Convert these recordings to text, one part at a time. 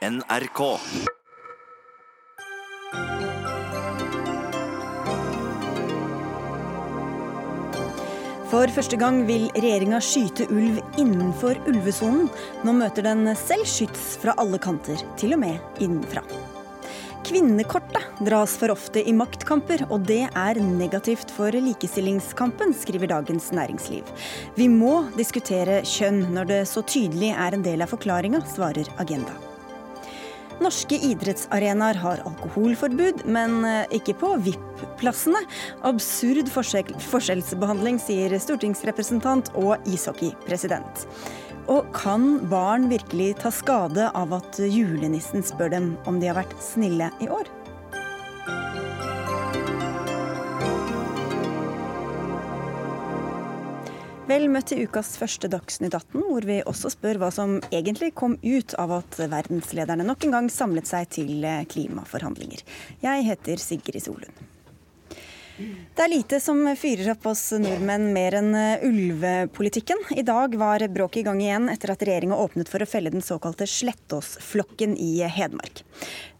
NRK. For første gang vil regjeringa skyte ulv innenfor ulvesonen. Nå møter den selv skyts fra alle kanter, til og med innenfra. Kvinnekortet dras for ofte i maktkamper, og det er negativt for likestillingskampen, skriver Dagens Næringsliv. Vi må diskutere kjønn når det så tydelig er en del av forklaringa, svarer Agenda. Norske idrettsarenaer har alkoholforbud, men eh, ikke på VIP-plassene. Absurd forskjell forskjellsbehandling, sier stortingsrepresentant og ishockeypresident. Og kan barn virkelig ta skade av at julenissen spør dem om de har vært snille i år? Vel møtt til ukas første Dagsnytt 18, hvor vi også spør hva som egentlig kom ut av at verdenslederne nok en gang samlet seg til klimaforhandlinger. Jeg heter Sigrid Solund. Det er lite som fyrer opp oss nordmenn mer enn ulvepolitikken. I dag var bråket i gang igjen etter at regjeringa åpnet for å felle den såkalte Slettåsflokken i Hedmark.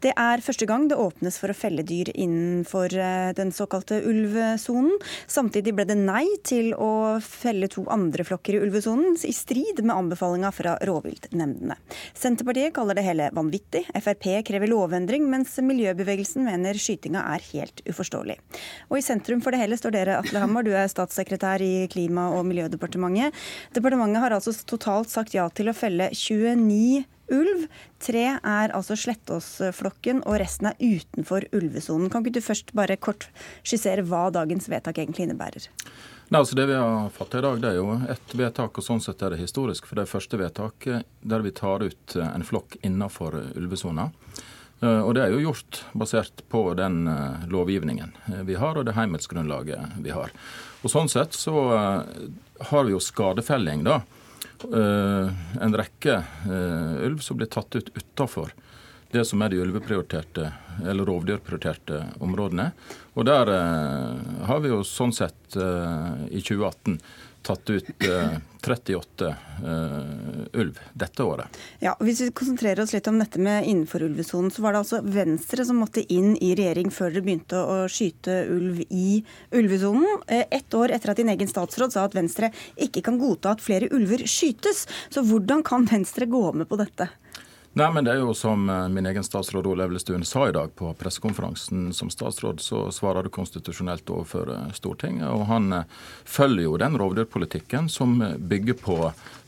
Det er første gang det åpnes for å felle dyr innenfor eh, den såkalte ulvesonen. Samtidig ble det nei til å felle to andre flokker i ulvesonen, i strid med anbefalinga fra rovviltnemndene. Senterpartiet kaller det hele vanvittig. Frp krever lovendring, mens miljøbevegelsen mener skytinga er helt uforståelig. Og i sentrum for det hele står dere, Atle Hammer, du er statssekretær i Klima- og miljødepartementet. Departementet har altså totalt sagt ja til å felle 29 ulv. Tre er altså Slettåsflokken, og resten er utenfor ulvesonen. Kan ikke du først bare kort skissere hva dagens vedtak egentlig innebærer? Nei, altså Det vi har fattet i dag, det er jo et vedtak, og sånn sett er det historisk. For det er første vedtaket der vi tar ut en flokk innenfor ulvesona. Eh, og det er jo gjort basert på den eh, lovgivningen vi har, og det heimelsgrunnlaget vi har. Og Sånn sett så eh, har vi jo skadefelling, da Eh, en rekke eh, ulv som blir tatt ut utafor det som er de ulveprioriterte eller rovdyrprioriterte områdene. Og der eh, har vi jo sånn sett i 2018 tatt ut eh, 38 eh, ulv dette året. Ja, Hvis vi konsentrerer oss litt om dette med innenfor ulvesonen, så var det altså Venstre som måtte inn i regjering før dere begynte å skyte ulv i ulvesonen. Eh, ett år etter at din egen statsråd sa at Venstre ikke kan godta at flere ulver skytes. Så hvordan kan Venstre gå med på dette? Nei, men det er jo som eh, min egen statsråd Ole Elvestuen sa i dag på pressekonferansen. Som statsråd så svarer du konstitusjonelt overfor eh, Stortinget. Og han eh, følger jo den rovdyrpolitikken som bygger på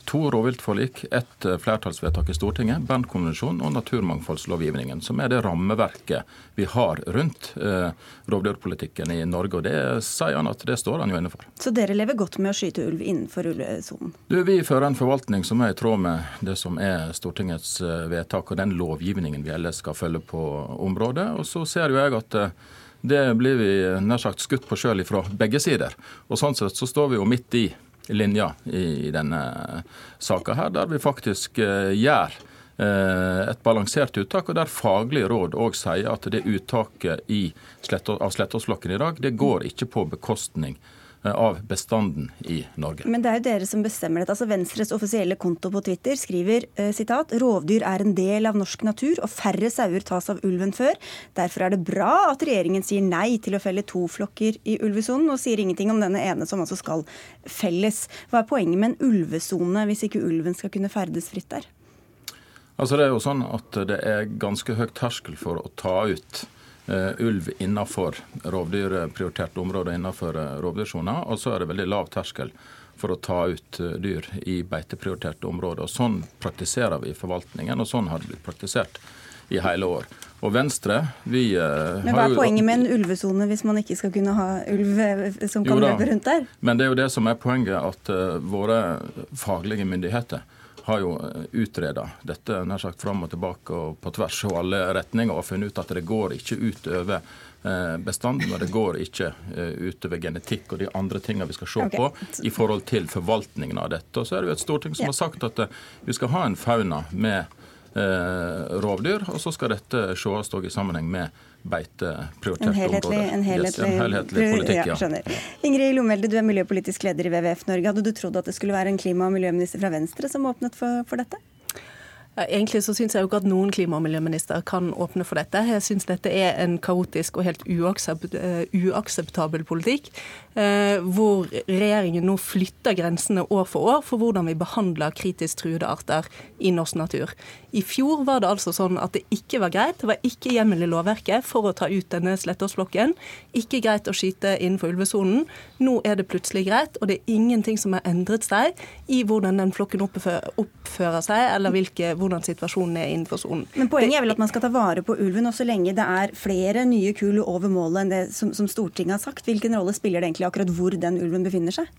to rovviltforlik, ett eh, flertallsvedtak i Stortinget, Bernkonvensjonen og naturmangfoldslovgivningen, som er det rammeverket vi har rundt eh, rovdyrpolitikken i Norge. Og det sier han at det står han jo inne for. Så dere lever godt med å skyte ulv innenfor ulvesonen? Du, Vi fører en forvaltning som er i tråd med det som er Stortingets eh, vedtak og den lovgivningen vi ellers skal følge på området. Og så ser jo jeg at eh, det blir vi nær sagt skutt på sjøl fra begge sider. Og sånn sett så står vi jo midt i linja i denne saka her, der vi faktisk eh, gjør eh, et balansert uttak, og der faglige råd òg sier at det uttaket i, av Slettåsflokken i dag, det går ikke på bekostning av bestanden i Norge. Men det er jo dere som bestemmer dette. Altså Venstres offisielle konto på Twitter skriver eh, sitat, rovdyr er en del av norsk natur, og færre sauer tas av ulven før. Derfor er det bra at regjeringen sier nei til å felle to flokker i ulvesonen, og sier ingenting om denne ene som altså skal felles. Hva er poenget med en ulvesone hvis ikke ulven skal kunne ferdes fritt der? Altså Det er jo sånn at det er ganske høyt terskel for å ta ut Eh, ulv innenfor rovdyrprioriterte områder innenfor eh, rovdyrsona. Og så er det veldig lav terskel for å ta ut eh, dyr i beiteprioriterte områder. Og Sånn praktiserer vi i forvaltningen, og sånn har det blitt praktisert i hele år. Og Venstre, vi Men Hva er poenget med en ulvesone hvis man ikke skal kunne ha ulv som kan løpe rundt der? Men det er jo det som er poenget, at våre faglige myndigheter har jo eh, utreda dette nær sagt fram og tilbake og på tvers og alle retninger og funnet ut at det går ikke utover over bestanden, og det går ikke eh, utover genetikk og de andre tingene vi skal se okay. på i forhold til forvaltningen av dette. Og så er det jo et storting som har sagt at vi skal ha en fauna med rovdyr, og så skal dette ses i sammenheng med beiteprioriterte områder. En helhetlig, yes, en helhetlig politikk, ja. Skjønner. Ingrid Lomelde, du er miljøpolitisk leder i WWF Norge. Hadde du trodd at det skulle være en klima- og miljøminister fra Venstre som åpnet for, for dette? Egentlig så syns jeg jo at noen klima- og miljøminister kan åpne for dette. Jeg syns dette er en kaotisk og helt eh, uakseptabel politikk, eh, hvor regjeringen nå flytter grensene år for år for hvordan vi behandler kritisk truede arter i norsk natur. I fjor var det altså sånn at det ikke var greit, det var ikke hjemmel i lovverket for å ta ut denne Slettåsflokken. Ikke greit å skyte innenfor ulvesonen. Nå er det plutselig greit, og det er ingenting som har endret seg i hvordan den flokken oppfører seg, eller hvilke hvordan situasjonen er innenfor sonen. Men Poenget er vel at man skal ta vare på ulven, og så lenge det er flere nye kull over målet enn det som, som Stortinget har sagt, hvilken rolle spiller det egentlig akkurat hvor den ulven befinner seg?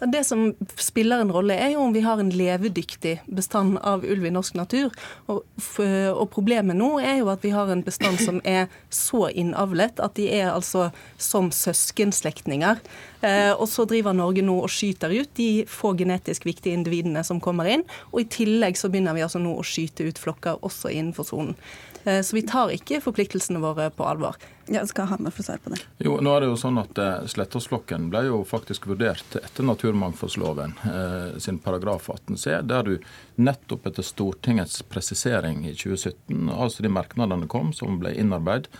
Det som spiller en rolle, er jo om vi har en levedyktig bestand av ulv i norsk natur. Og, og Problemet nå er jo at vi har en bestand som er så innavlet at de er altså som søskenslektninger. Eh, og så driver Norge nå og skyter ut de få genetisk viktige individene som kommer inn. Og i tillegg så begynner vi altså nå å skyte ut flokker også innenfor sonen. Eh, så vi tar ikke forpliktelsene våre på alvor. Ja, skal Hammer få svar på det? Jo, nå er det jo sånn at eh, Slettåsflokken ble jo faktisk vurdert etter naturmangfoldsloven eh, sin paragraf 18c, der du nettopp etter Stortingets presisering i 2017, altså de merknadene kom som ble innarbeidet,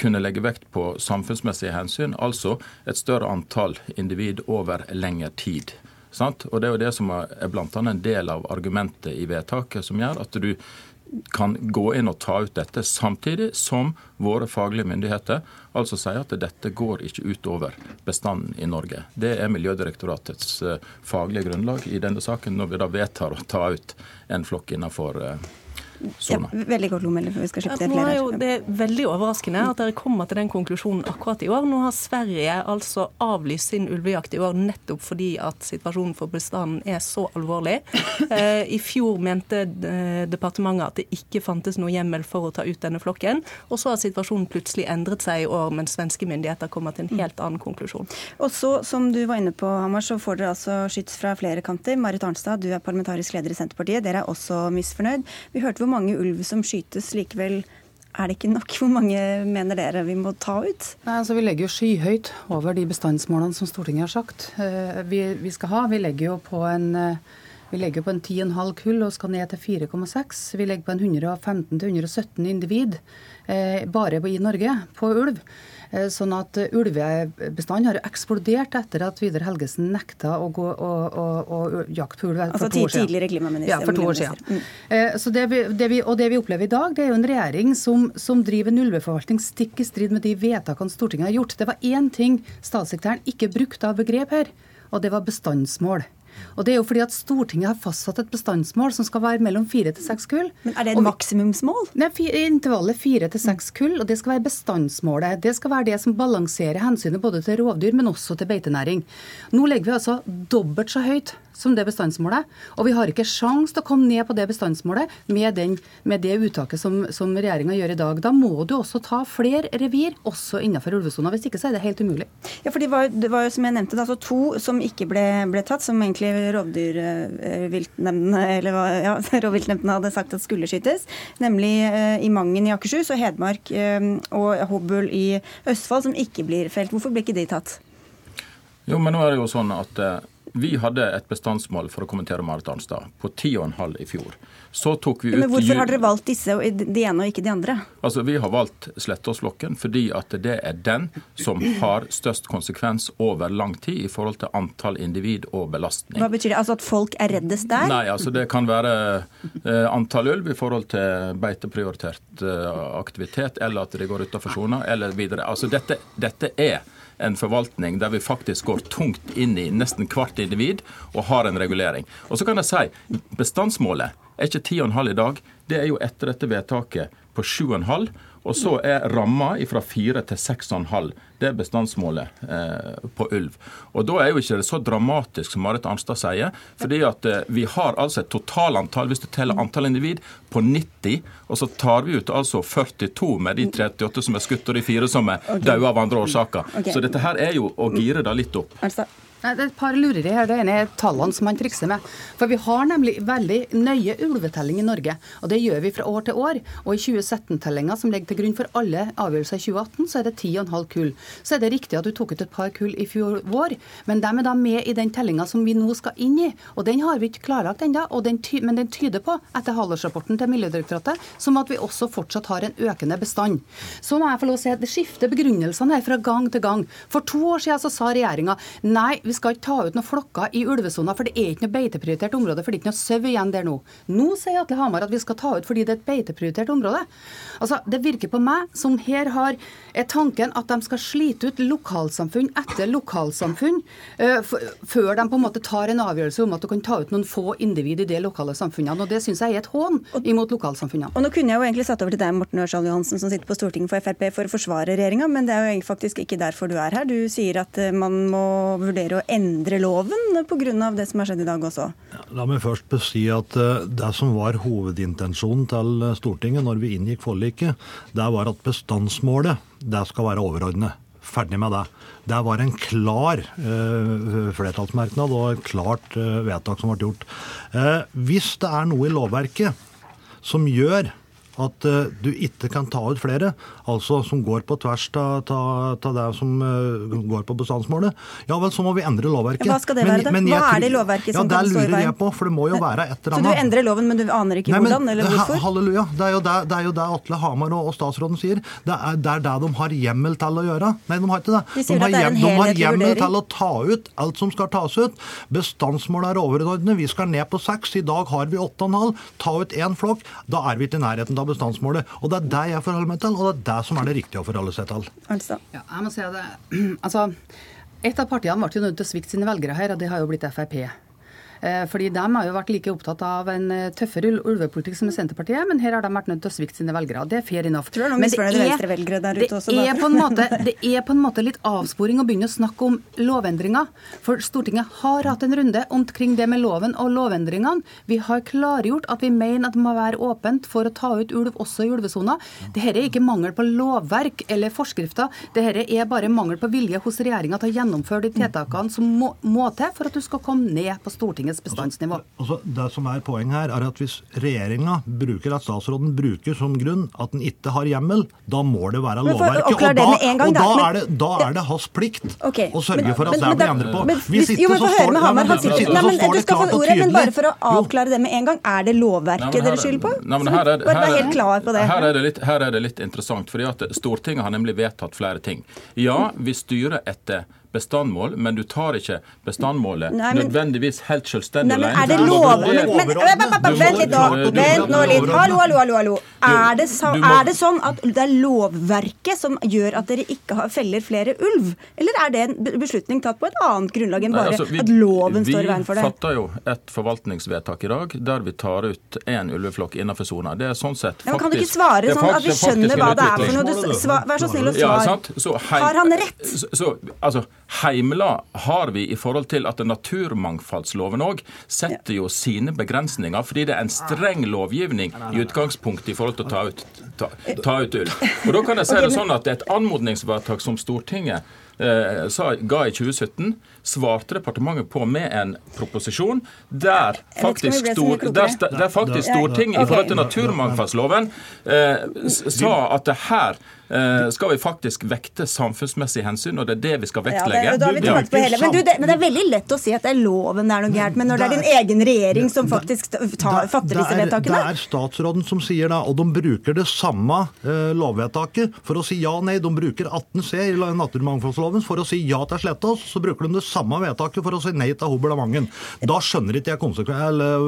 kunne legge vekt på samfunnsmessige hensyn, altså et større antall individ over lengre tid. Sant? Og Det er jo det som er bl.a. en del av argumentet i vedtaket, som gjør at du kan gå inn og ta ut dette, samtidig som våre faglige myndigheter altså sier at dette går ikke utover bestanden i Norge. Det er Miljødirektoratets eh, faglige grunnlag i denne saken, når vi da vedtar å ta ut en flokk innenfor eh, ja, veldig kort lommelig, for vi skal slippe til flere. Jo, det er veldig overraskende at dere kommer til den konklusjonen akkurat i år. Nå har Sverige altså avlyst sin ulvejakt i år nettopp fordi at situasjonen for bestanden er så alvorlig. Eh, I fjor mente eh, departementet at det ikke fantes noe hjemmel for å ta ut denne flokken. Og så har situasjonen plutselig endret seg i år, mens svenske myndigheter kommer til en helt annen konklusjon. Og så, som du var inne på, Hamar, så får dere altså skyts fra flere kanter. Marit Arnstad, du er parlamentarisk leder i Senterpartiet. Dere er også misfornøyd. Vi hørte hvor mange ulv som skytes. Likevel er det ikke nok. Hvor mange mener dere vi må ta ut? Nei, altså Vi legger jo skyhøyt over de bestandsmålene som Stortinget har sagt eh, vi, vi skal ha. Vi legger jo på en eh, vi legger på en 10,5 kull og skal ned til 4,6. Vi legger på en 115-117 individ eh, bare i Norge på ulv. Eh, sånn at ulvebestanden har eksplodert etter at Vidar Helgesen nekta å gå jakte på ulv for altså, to år siden. Tidligere klimaminister. Ja, for to år siden. Mm. Eh, så det vi, det vi, og det vi opplever i dag, det er jo en regjering som, som driver en ulveforvaltning stikk i strid med de vedtakene Stortinget har gjort. Det var én ting statssekretæren ikke brukte av begrep her, og det var bestandsmål. Og det er jo fordi at Stortinget har fastsatt et bestandsmål som skal være mellom fire til seks kull. Men Er det et maksimumsmål? Nei, intervallet fire til seks kull, og det skal være bestandsmålet. Det skal være det som balanserer hensynet både til rovdyr, men også til beitenæring. Nå legger vi altså dobbelt så høyt som det bestandsmålet. Og vi har ikke sjans til å komme ned på det bestandsmålet med, den, med det uttaket som, som regjeringa gjør i dag. Da må du også ta flere revir, også innenfor ulvesona. Hvis ikke så er det helt umulig. Ja, for det var, det var jo som jeg nevnte, altså to som ikke ble, ble tatt, som egentlig rovdyrviltnemndene eh, ja, hadde sagt at skulle skytes. Nemlig eh, i Mangen i Akershus og Hedmark eh, og Hobøl i Østfold, som ikke blir felt. Hvorfor ble ikke de tatt? Jo, men nå er det jo sånn at vi hadde et bestandsmål for å kommentere Marit Arnstad på 10,5 i fjor. Så tok vi ut... Men Hvorfor har dere valgt disse, de ene og ikke de andre? Altså, Vi har valgt Slettåsflokken fordi at det er den som har størst konsekvens over lang tid i forhold til antall individ og belastning. Hva betyr det? Altså At folk er reddest der? Nei, altså det kan være eh, antall ulv i forhold til beiteprioritert eh, aktivitet, eller at de går utafor sona, eller videre. Altså dette, dette er en forvaltning der vi faktisk går tungt inn i nesten hvert individ og har en regulering. Og så kan jeg si bestandsmålet er ikke 10,5 i dag. Det er jo etter dette vedtaket på 7,5. Og så er ramma fra 4 til 6,5. Det er bestandsmålet eh, på ulv. Og Da er jo ikke det så dramatisk som Marit Arnstad sier. fordi at eh, vi har altså et totalantall, hvis du teller antall individ, på 90. Og så tar vi ut altså 42 med de 38 som er skutt, og de fire som er døde av andre årsaker. Så dette her er jo å gire det litt opp. Arnstad. Det er et par lureri her. Det ene er tallene som han trikser med. For vi har nemlig veldig nøye ulvetelling i Norge. Og det gjør vi fra år til år. Og i 2017-tellinga som ligger til grunn for alle avgjørelser i 2018, så er det 10,5 kull. Så er det riktig at du tok ut et par kull i fjor vår, men de er da med i den tellinga som vi nå skal inn i. Og den har vi ikke klarlagt ennå, men den tyder på, etter halvårsrapporten til Miljødirektoratet, som at vi også fortsatt har en økende bestand. Så må jeg få lov å si at det skifter begrunnelsene her fra gang til gang. For to år siden så sa regjeringa nei, vi skal ikke ta ut noen flokker i ulvesona, for det er ikke noe beiteprioritert område, for det er ikke noe sau igjen der nå. Nå sier Atle Hamar at vi skal ta ut fordi det er et beiteprioritert område. Altså, Det virker på meg som her har er tanken at de skal slite ut lokalsamfunn etter lokalsamfunn uh, før de på en måte tar en avgjørelse om at du kan ta ut noen få individ i de lokale samfunnene. og Det syns jeg er et hån imot lokalsamfunnene. Og Nå kunne jeg jo egentlig satt over til deg, Morten Ørsal Johansen, som sitter på Stortinget for Frp for å forsvare regjeringa, men det er jo faktisk ikke derfor du er her. Du sier at eh, man må vurdere endre loven pga. det som har skjedd i dag også? La meg først si at eh, det som var hovedintensjonen til Stortinget når vi inngikk forliket, det var at bestandsmålet det skal være overordnet. Ferdig med det. Det var en klar uh, flertallsmerknad og et klart uh, vedtak som ble gjort. Uh, hvis det er noe i lovverket som gjør at uh, du ikke kan ta ut flere, altså som går på tvers av det som uh, går på bestandsmålet, ja vel, så må vi endre lovverket. Ja, hva skal det være, da? hva er det i lovverket som ja, kan stå i veien? Jeg på, for det må jo være et eller annet. Så du endrer loven, men du aner ikke Nei, men, hvordan, eller hvorfor? Halleluja. Det er jo det, det, er jo det Atle Hamar og, og, statsråden sier. Det er, det er det de har hjemmel til å gjøre. Nei, de har ikke det. De, de, har, hjem, de har hjemmel til å ta ut alt som skal tas ut. Bestandsmålet er overordnet. Vi skal ned på seks. I dag har vi åtte og en halv. Ta ut én flokk. Da er vi ikke i nærheten av bestandsmålet. Og det er det jeg forholder meg til, og det er det som er det riktige å forholde seg til. Altså. Ja, jeg må si at det, altså, Et av partiene ble jo nødt til å svikte sine velgere her, og det har jo blitt Frp. Eh, fordi De har jo vært like opptatt av en eh, tøffere ulvepolitikk som Senterpartiet, men her har de vært nødt til å svikte sine velgere. Det er fair enough. Tror men det er, der ute også, er på en måte, det er på en måte litt avsporing å begynne å snakke om lovendringer. For Stortinget har hatt en runde omkring det med loven og lovendringene. Vi har klargjort at vi mener at det må være åpent for å ta ut ulv også i ulvesona. Dette er ikke mangel på lovverk eller forskrifter. Dette er bare mangel på vilje hos regjeringa til å gjennomføre de tiltakene som må, må til for at du skal komme ned på Stortinget Stortingets bestandsnivå. Altså, altså, det som er Poenget her er at hvis regjeringa bruker at statsråden bruker som grunn at den ikke har hjemmel, da må det være lovverket. Og, da, gang, og da, men, er det, da, er det, hans plikt okay, å sørge men, for at men, det blir endret på. Hvis ikke, så står, det men, og tydelig. men, Men bare for å avklare det med en gang, er det lovverket dere skylder på? Men er, er, helt klar det. Er her er det litt interessant, fordi at Stortinget har nemlig vedtatt flere ting. Ja, vi styrer etter bestandmål, men du tar ikke bestandmålet nei, men, nødvendigvis helt selvstendig alene. Er det lov... Vent litt nå. Vent nå litt. Hallo, hallo, hallo. hallo. Er det, så, er det, sånn at det er lovverket som gjør at dere ikke har, feller flere ulv? Eller er det en beslutning tatt på et annet grunnlag enn bare nei, altså, vi, at loven står i veien for det? Vi fatter jo et forvaltningsvedtak i dag der vi tar ut én ulveflokk innenfor sona. Det er sånn sett faktisk ja, Kan du ikke svare sånn at vi skjønner hva det er for noe? Du, svar, vær så snill å svare. Ja, har han rett? Så, så, altså, Heimla har vi i forhold til at naturmangfoldsloven òg setter jo sine begrensninger, fordi det er en streng lovgivning i utgangspunktet i forhold til å ta ut, ta, ta ut ulv. Og da kan jeg si det sånn at et anmodningsvedtak som Stortinget eh, sa, ga i 2017, svarte departementet på med en proposisjon der faktisk, stor, der, der faktisk Stortinget i forhold til naturmangfoldsloven eh, sa at det her Eh, skal vi faktisk vekte samfunnsmessige hensyn, og det er det vi skal vektlegge. Ja, det, vi ja. Men, du, det, men, det, er veldig lett å si at det er loven det er noe gærent, men når det er din egen regjering som faktisk tar, fatter disse vedtakene? Det er statsråden som sier det, og de bruker det samme uh, lovvedtaket for å si ja og nei. De bruker 18c i naturmangfoldloven for å si ja til Slettås, så bruker de det samme vedtaket for å si nei til Hobelamangen. Da skjønner ikke jeg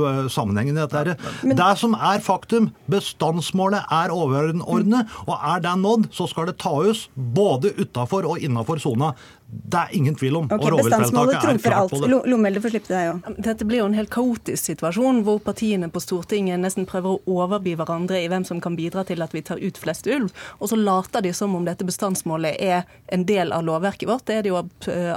uh, sammenhengen i dette. her. Men, det som er faktum, bestandsmålet er overordnet, og er det nådd, så skal det tas både utafor og innafor sona. Det er ingen tvil om. Okay, bestandsmålet trumfer alt. Lommelde får slippe deg jo. Dette blir jo en helt kaotisk situasjon, hvor partiene på Stortinget nesten prøver å overby hverandre i hvem som kan bidra til at vi tar ut flest ulv. Og så later de som om dette bestandsmålet er en del av lovverket vårt. Det er det jo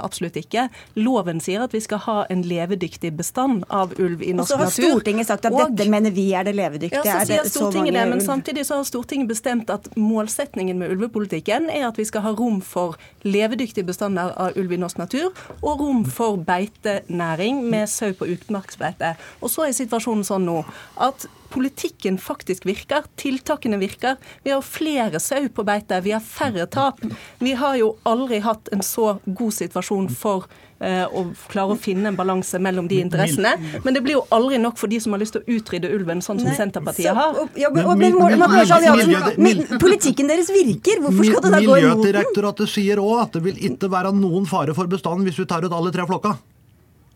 absolutt ikke. Loven sier at vi skal ha en levedyktig bestand av ulv i norsk natur. Og så har Stortinget sagt at og, dette mener vi er det levedyktige. Ja, så sier Stortinget det, men samtidig så har Stortinget bestemt at målsetningen med ulvepolitikken er at vi skal ha rom for levedyktige bestander dekar av ulv i norsk natur, og rom for beitenæring med sau på utmarksbeite. Og så er situasjonen sånn nå at politikken faktisk virker. Tiltakene virker. Vi har flere sau på beite, vi har færre tap. Vi har jo aldri hatt en så god situasjon for å klare å finne en balanse mellom de interessene. Men det blir jo aldri nok for de som har lyst til å utrydde ulven, sånn som Senterpartiet har. Politikken deres virker, hvorfor skal det da gå imot den? Miljødirektoratet sier òg at det vil ikke være noen fare for bestanden hvis vi tar ut alle tre flokka.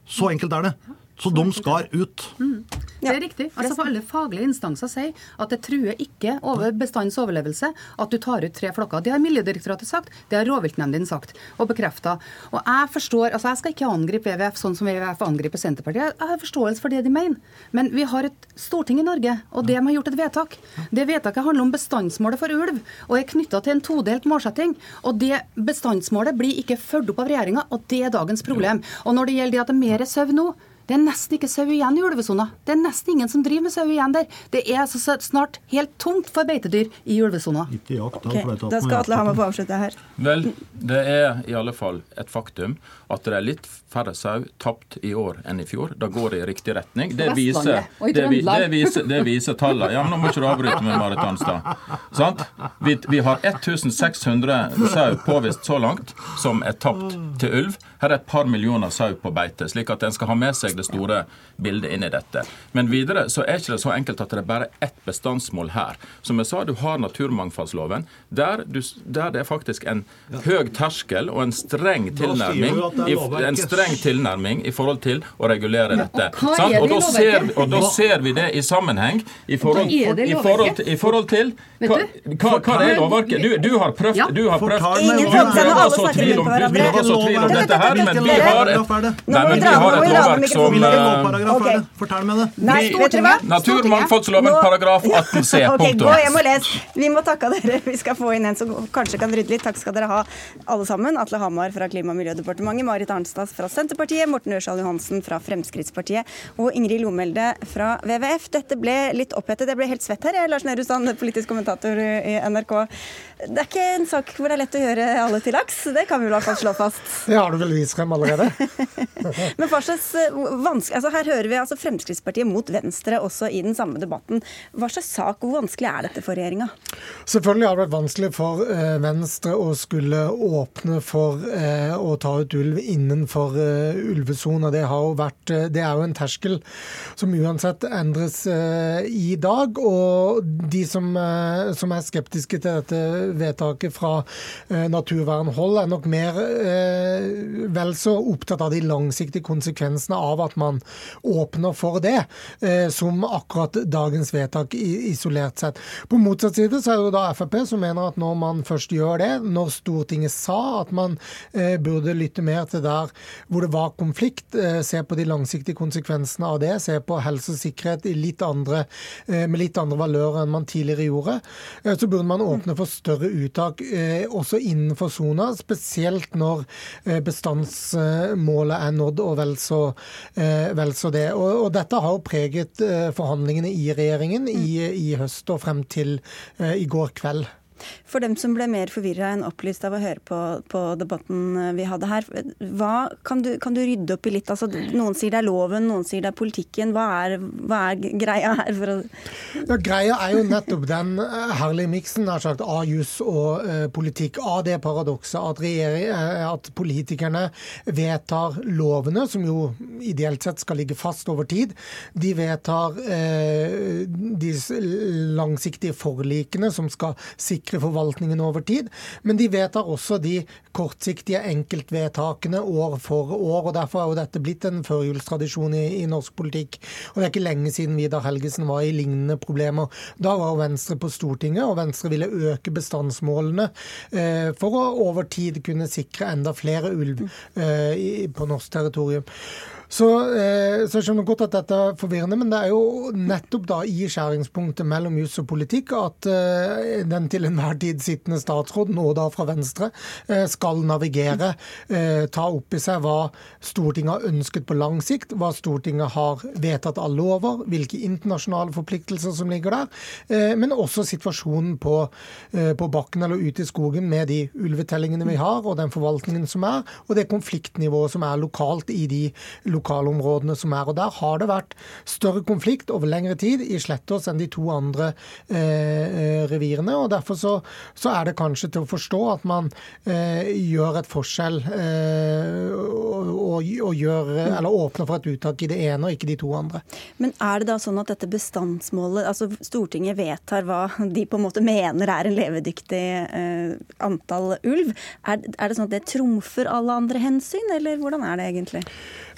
Så enkelt er det. Så de skal ut. Mm. Det er riktig. Altså for Alle faglige instanser sier at det truer ikke over bestandens overlevelse at du tar ut tre flokker. Det har Miljødirektoratet sagt, det har rovviltnemndene sagt og bekrefta. Og jeg forstår, altså jeg skal ikke angripe WWF sånn som WWF angriper Senterpartiet. Jeg har forståelse for det de mener. Men vi har et storting i Norge, og de har gjort et vedtak. Det vedtaket handler om bestandsmålet for ulv og er knytta til en todelt målsetting. Og det bestandsmålet blir ikke fulgt opp av regjeringa, og det er dagens problem. Og når det gjelder det at det er mer sau nå, det er nesten ikke sau igjen i ulvesona. Det er nesten ingen som driver med sau igjen der. Det er altså snart helt tomt for beitedyr i ulvesona. Okay, da skal Atle Hamar få avslutte her. Vel, det er i alle fall et faktum at det er litt færre sau tapt i år enn i fjor. Da går det i riktig retning. Det viser, det, det viser, det viser tallene. Ja, men Nå må ikke du avbryte med Marit Arnstad. Vi, vi, har 1600 sau påvist så langt som er tapt til ulv. Her er et par millioner sau på beite, slik at en skal ha med seg det store bildet inn i dette. Men videre så er ikke det så enkelt at det er bare ett bestandsmål her. Som jeg sa, du har naturmangfoldsloven, der, du, der det er faktisk en høy terskel og en streng tilnærming, i, en streng tilnærming i forhold til å regulere dette. Og, og, da ser, og, da ser, vi det i sammenheng i forhold, i forhold, i forhold til hva, hva, hva er lovverket? Du, du, har prøvd, du har prøvd Du prøver så tvil om, dette her, men vi har et, nei, men vi har et lovverk som okay. Fortell meg det. Nei? Naturmangfoldsloven paragraf 18c. Punktum. gå hjem og les. Vi må takke dere. Vi skal få inn en som kanskje kan rydde litt. Takk skal dere ha, alle sammen. Atle Hamar fra Klima- og miljødepartementet, Marit Arnstad fra Senterpartiet, Morten Ørsal Johansen fra Fremskrittspartiet og Ingrid Lomelde fra WWF. Dette ble litt opphetet. Jeg ble helt svett her, jeg. Lars Nehru Sand, politisk kommentator i NRK. Det er ikke en sak hvor det er lett å gjøre alle til laks. Det kan vi i hvert fall slå fast. Det har du vel vist frem allerede. Men hva slags eh, vanskelig, altså Her hører vi altså Fremskrittspartiet mot Venstre også i den samme debatten. Hva slags sak, hvor vanskelig er dette for regjeringa? Selvfølgelig har det vært vanskelig for eh, Venstre å skulle åpne for eh, å ta ut ulv innenfor ulvesona. Det, vært, det er jo en terskel som uansett endres i dag. Og de som, som er skeptiske til dette vedtaket fra eh, naturvernhold er nok mer eh, vel så opptatt av de langsiktige konsekvensene av at man åpner for det, eh, som akkurat dagens vedtak isolert sett. På motsatt side så er det da Frp som mener at når man først gjør det, når Stortinget sa at man burde lytte mer til der hvor det var konflikt, se på de langsiktige konsekvensene av det, se på helse og sikkerhet litt andre, med litt andre valører enn man tidligere gjorde, så burde man åpne for større større uttak eh, også innenfor sona, spesielt når eh, bestandsmålet er nådd og vel så, eh, vel så det. Og, og, dette har preget forhandlingene i regjeringen i, i høst og frem til i går kveld. For dem som ble mer forvirra enn opplyst av å høre på, på debatten eh, vi hadde her, hva, kan, du, kan, du, rydde opp i litt? Altså, noen sier det er loven, noen sier det er politikken. Hva er, hva er greia her? Ja, greia er jo nettopp den eh, herlige miksen av jus og uh, politikk. Av det paradokset at, at, politikerne vedtar lovene, som jo ideelt sett skal ligge fast over tid. De vedtar uh, de langsiktige forlikene som skal sikre sikre forvaltningen over tid. Men de vedtar også de kortsiktige enkeltvedtakene år for år. og Derfor er jo dette blitt en førjulstradisjon i, i, norsk politikk. Og Det er ikke lenge siden Vidar Helgesen var i lignende problemer. Da var Venstre på Stortinget, og Venstre ville øke bestandsmålene eh, for å over tid kunne sikre enda flere ulv eh, på norsk territorium. Så, eh, så, jeg skjønner godt at dette er forvirrende, men det er jo nettopp da i skjæringspunktet mellom jus og politikk at eh, den til enhver tid sittende statsråd, nå da fra Venstre, eh, skal navigere, eh, ta opp i seg hva Stortinget har ønsket på lang sikt, hva Stortinget har vedtatt av lover, hvilke internasjonale forpliktelser som ligger der, eh, men også situasjonen på, eh, på bakken eller ute i skogen med de ulvetellingene vi har, og den forvaltningen som er, og det konfliktnivået som er lokalt i de lokalområdene som er. Og Der har det vært større konflikt over lengre tid i Slettås enn de to andre eh, revirene. og Derfor så, så, er det kanskje til å forstå at man eh, gjør et forskjell eh, og, og, gjør, eller åpner for et uttak i det ene og ikke de to andre. Men er det da sånn at dette bestandsmålet, altså Stortinget vedtar hva de på en måte mener er en levedyktig eh, antall ulv, er, er det sånn at det trumfer alle andre hensyn, eller hvordan er det egentlig?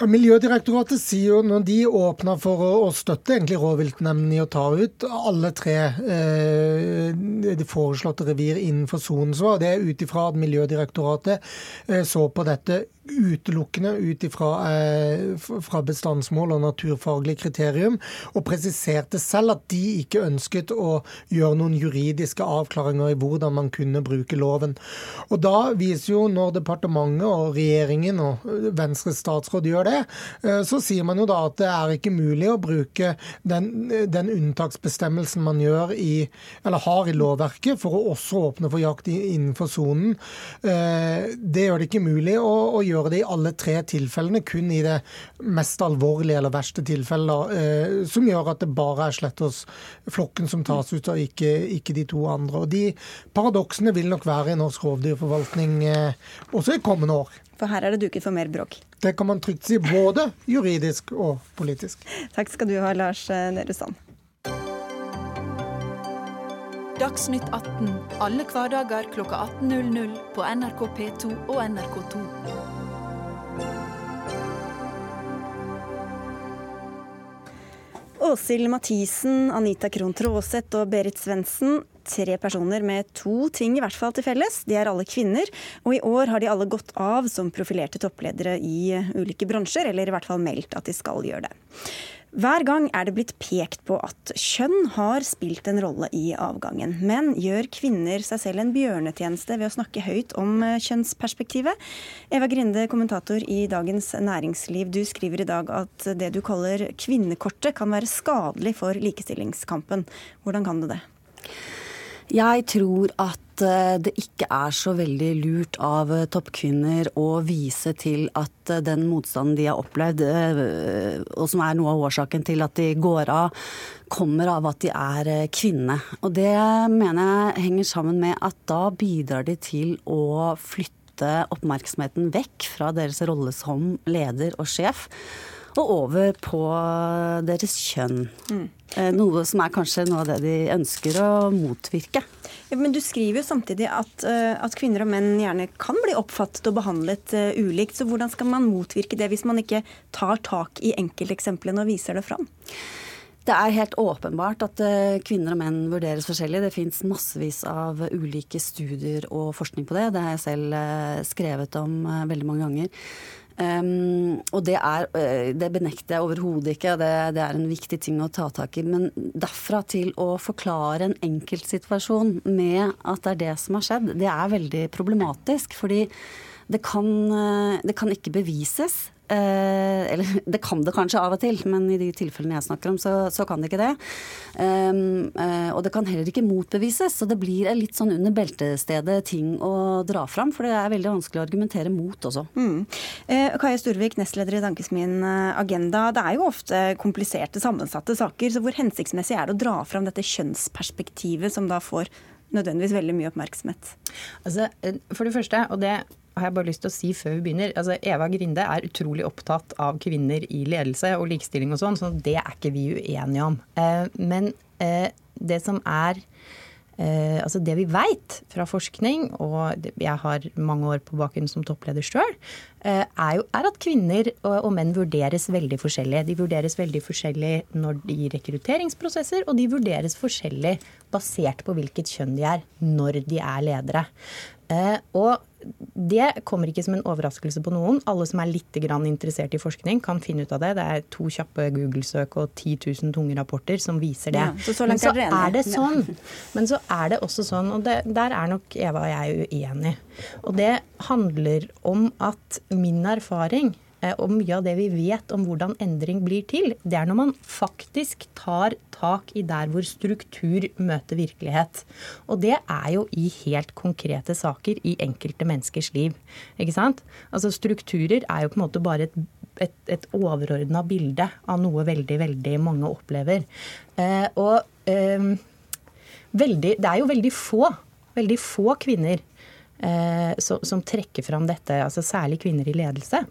Miljødirektoratet sier jo når de åpna for å, støtte egentlig rovviltnemndene i å ta ut alle tre eh, de foreslåtte revir innenfor sonen, så var det ut ifra at Miljødirektoratet eh, så på dette utelukkende ut ifra eh, bestandsmål og naturfaglig kriterium, og presiserte selv at de ikke ønsket å gjøre noen juridiske avklaringer i hvordan man kunne bruke loven. Og Da viser jo når departementet og regjeringen og Venstres statsråd gjør det, eh, så sier man jo da at det er ikke mulig å bruke den, den unntaksbestemmelsen man gjør i, eller har i lovverket for å også åpne for jakt innenfor sonen. Eh, det gjør det ikke mulig å, å gjøre gjøre det i alle tre tilfellene, kun i det mest alvorlige eller verste tilfellet, eh, som gjør at det bare er Slettås-flokken som tas ut, og ikke, ikke, de to andre. Og De paradoksene vil nok være i norsk rovdyrforvaltning eh, også i kommende år. For her er det duket for mer bråk. Det kan man trygt si, både juridisk og politisk. Takk skal du ha, Lars Nehru Sand. Dagsnytt 18 alle hverdager kl 18.00 på NRK P2 og NRK2. Åshild Mathisen, Anita Krohn Traaseth og Berit Svendsen. Tre personer med to ting i hvert fall til felles. De er alle kvinner, og i år har de alle gått av som profilerte toppledere i ulike bransjer, eller i hvert fall meldt at de skal gjøre det. Hver gang er det blitt pekt på at kjønn har spilt en rolle i avgangen. Men gjør kvinner seg selv en bjørnetjeneste ved å snakke høyt om eh, kjønnsperspektivet? Eva Grinde, kommentator i Dagens Næringsliv. Du skriver i dag at det du kaller kvinnekortet kan være skadelig for likestillingskampen. Hvordan kan det det? Jeg tror at eh, det ikke er så veldig lurt av eh, toppkvinner å vise til at eh, den motstanden de har opplevd, og som er noe av årsaken til at de går av, kommer av at de er kvinne. Og det mener jeg henger sammen med at da bidrar de til å flytte oppmerksomheten vekk fra deres rolle som leder og sjef og over på deres kjønn. Mm. Noe som er kanskje noe av det de ønsker å motvirke. Ja, men du skriver jo samtidig at, eh, at, kvinner og menn gjerne kan bli oppfattet og behandlet uh, ulikt. Så hvordan skal man motvirke det hvis man ikke tar tak i enkelteksemplene og viser det fram? Det er helt åpenbart at kvinner og menn vurderes forskjellig. Det fins massevis av ulike studier og forskning på det. Det har jeg selv skrevet om veldig mange ganger. Um, og det, er, eh, det benekter jeg overhodet ikke, det, det, er en viktig ting å ta tak i. Men derfra til å forklare en enkeltsituasjon med at det er det som har skjedd, det er veldig problematisk. Fordi det kan, eh, det kan ikke bevises. Eh, eller det kan det kanskje av og til, men i de tilfellene jeg snakker om, så, så kan det ikke det. Um, eh, og det kan heller ikke motbevises, så det blir litt sånn under beltestedet ting å dra fram. For det er veldig vanskelig å argumentere mot også. Mm. Eh, Kaja Storvik, nestleder i Tankesmien eh, Agenda. Det er jo ofte kompliserte, sammensatte saker, så hvor hensiktsmessig er det å dra fram dette kjønnsperspektivet som da får nødvendigvis veldig mye oppmerksomhet? Altså, eh, for det første, og det har jeg bare lyst til å si før vi begynner. Altså, Eva Grinde er utrolig opptatt av kvinner i ledelse og likestilling og sånn, så det er ikke vi uenige om. Eh, men eh, det som er eh, Altså det vi veit fra forskning, og jeg har mange år på baken som toppleder sjøl, eh, er, er at kvinner og, og, menn vurderes veldig forskjellig. De vurderes veldig forskjellig når de rekrutteringsprosesser, og de vurderes forskjellig basert på hvilket kjønn de er, når de er ledere. Eh, og det kommer ikke som en overraskelse på noen. Alle som er litt interessert i forskning, kan finne ut av det. Det er to kjappe Google-søk og 10 000 tunge rapporter som viser det. Ja, så så Men så er det sånn. Men så er det også sånn, og det, der er nok Eva og jeg uenig. Og det handler om at min erfaring og mye av det vi vet om hvordan endring blir til, det er når man faktisk tar tak i der hvor struktur møter virkelighet. Og det er jo i helt konkrete saker i enkelte menneskers liv. Ikke sant? Altså Strukturer er jo på en måte bare et et, et overordna bilde av noe veldig, veldig mange opplever. Eh, og eh, veldig, det er jo veldig få, veldig få kvinner eh, som, som, trekker fram dette, altså særlig kvinner i ledelse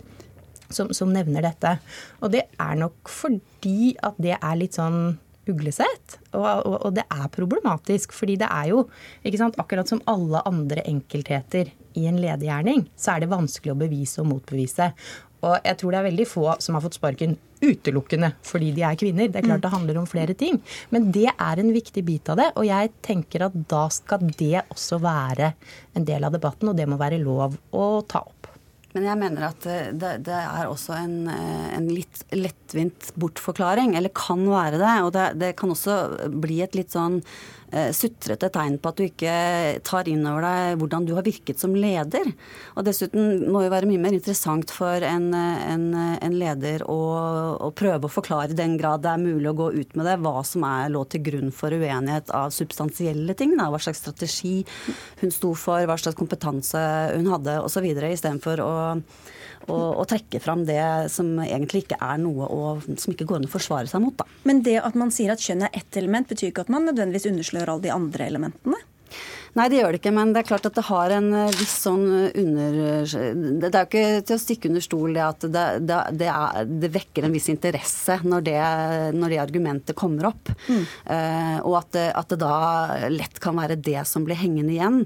som, som nevner dette. Og det er nok fordi at det er litt sånn uglesett. Og, og, og, det er problematisk, fordi det er jo ikke sant, Akkurat som alle andre enkeltheter i en ledergjerning, så er det vanskelig å bevise og motbevise. Og jeg tror det er veldig få som har fått sparken utelukkende fordi de er kvinner. Det er klart det handler om flere ting. Men det er en viktig bit av det, og jeg tenker at da skal det også være en del av debatten, og det må være lov å ta opp. Men jeg mener at det, det er også en, eh, en, litt lettvint bortforklaring, eller kan være det. Og det, det kan også bli et litt sånn Eh, sutrete tegn på at du ikke tar inn over deg hvordan du har virket som leder. Og dessuten må jo være mye mer interessant for en, en, en leder å, å, prøve å forklare i den grad det er mulig å gå ut med det, hva som er lå til grunn for uenighet av substansielle ting. Da. Hva slags strategi hun sto for, hva slags kompetanse hun hadde osv. istedenfor å og, og, trekke fram det som egentlig ikke er noe å, som ikke går an å forsvare seg mot. Da. Men det at man sier at kjønn er ett element, betyr ikke at man nødvendigvis underslår alle de andre elementene? Nei, det gjør det ikke, men det er klart at det har en eh, viss sånn eh, under... Det er jo ikke til å stikke under stol det at det, det, det, er, det vekker en viss interesse når det, når argumentet kommer opp. Mm. Uh, og at det, at det, da lett kan være det som blir hengende igjen.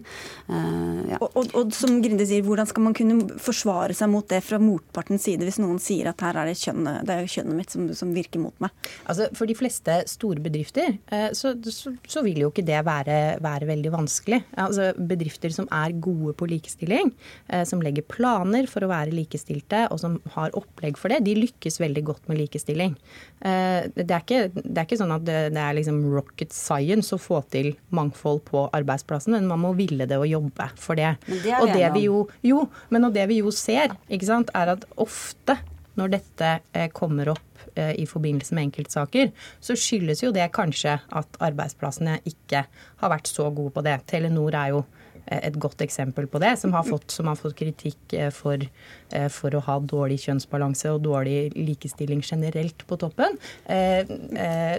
Uh, ja. og, og, og, som Grinde sier, hvordan skal man kunne forsvare seg mot det fra motpartens side hvis noen sier at her er det kjønnet, det er kjønnet mitt som, som, virker mot meg? Altså, For de fleste store bedrifter uh, så, så, så, vil jo ikke det være, være veldig vanskelig vanskelig. Altså bedrifter som er gode på likestilling, eh, som legger planer for å være likestilte, og som har opplegg for det, de lykkes veldig godt med likestilling. Eh, det er ikke, det er ikke sånn at det, det er liksom rocket science å få til mangfold på arbeidsplassen, men man må ville det og jobbe for det. Men det er og det vi jo, jo, men det vi jo ser, ikke sant, er at ofte når dette eh, kommer opp Eh, i forbindelse med enkeltsaker, så skyldes jo det kanskje at arbeidsplassene ikke har vært så gode på det. Telenor er jo et godt eksempel på det, som har fått, som har fått kritikk eh, for, for, å ha dårlig kjønnsbalanse og dårlig likestilling generelt på toppen.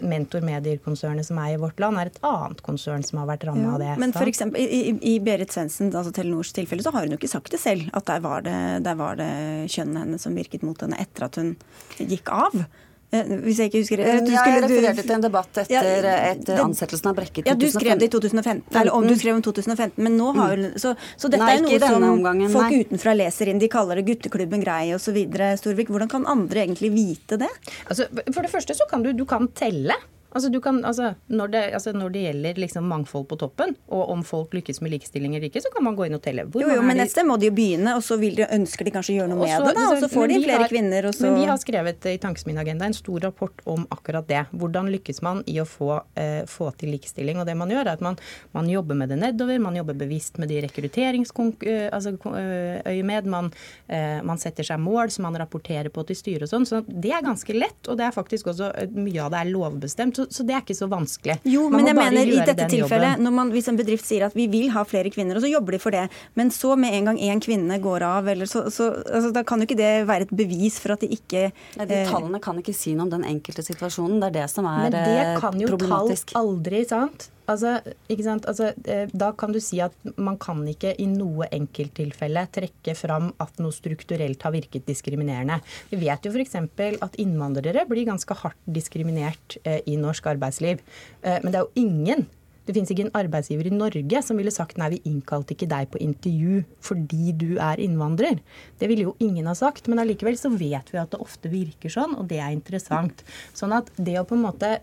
Mentor Medier-konsernet som er i vårt land, er et annet konsern som har vært ramma ja, av det. Men for eksempel, i, i Berit Svendsen, altså Telenors tilfelle, så har hun jo ikke sagt det selv, at der var det, der var det kjønnet hennes som virket mot henne etter at hun gikk av. Eh, hvis jeg ikke husker det. Du jeg refererte til en debatt etter, ja, etter ansettelsen av Brekke i 2015. Ja, du skrev det i 2015, eller om du skrev om 2015. Men nå har jo så, så dette nei, er noe som omgangen, folk nei. utenfra leser inn. De kaller det gutteklubben grei osv. Storvik, hvordan kan andre egentlig vite det? Altså, for det første så kan du, du kan telle. Altså, kan, altså, når, det, altså, når, det, gjelder liksom mangfold på toppen, og om folk lykkes med likestilling eller ikke, så kan man gå inn og telle. Hvor jo, jo, men et sted må de jo begynne, og så de, ønsker de kanskje å gjøre noe med det. Da, og så får de flere har, kvinner. Men vi har skrevet i Tankesmien-agenda en stor rapport om akkurat det. Hvordan lykkes man i å få, eh, få til likestilling. Og det man gjør, er at man, man, jobber med det nedover, man jobber bevisst med de rekrutteringsøyemed. Eh, altså, eh, man, eh, man setter seg mål som man rapporterer på til styret og sånn. Så det er ganske lett, og det er faktisk også eh, mye av det er lovbestemt. Så så det er ikke så vanskelig. Jo, man men jeg mener i dette tilfellet, man, hvis en bedrift sier at vi vil ha flere kvinner, og så jobber de for det, men så med en gang én kvinne går av, eller så, så altså, da kan jo ikke det være et bevis for at de ikke Nei, De eh, tallene kan ikke si noe om den enkelte situasjonen. Det er det som er problematisk. Men det kan jo tall aldri, sant? Altså, altså, eh, da kan du si at man kan ikke i noe enkelttilfelle trekke fram at noe strukturelt har virket diskriminerende. Vi vet jo f.eks. at innvandrere blir ganske hardt diskriminert eh, i norsk arbeidsliv. Eh, men det er jo ingen det finnes ikke en arbeidsgiver i Norge som ville sagt nei, vi innkalte ikke deg på intervju fordi du er innvandrer. Det ville jo ingen ha sagt, men allikevel så vet vi at det ofte virker sånn, og det er interessant. Sånn at det å på en måte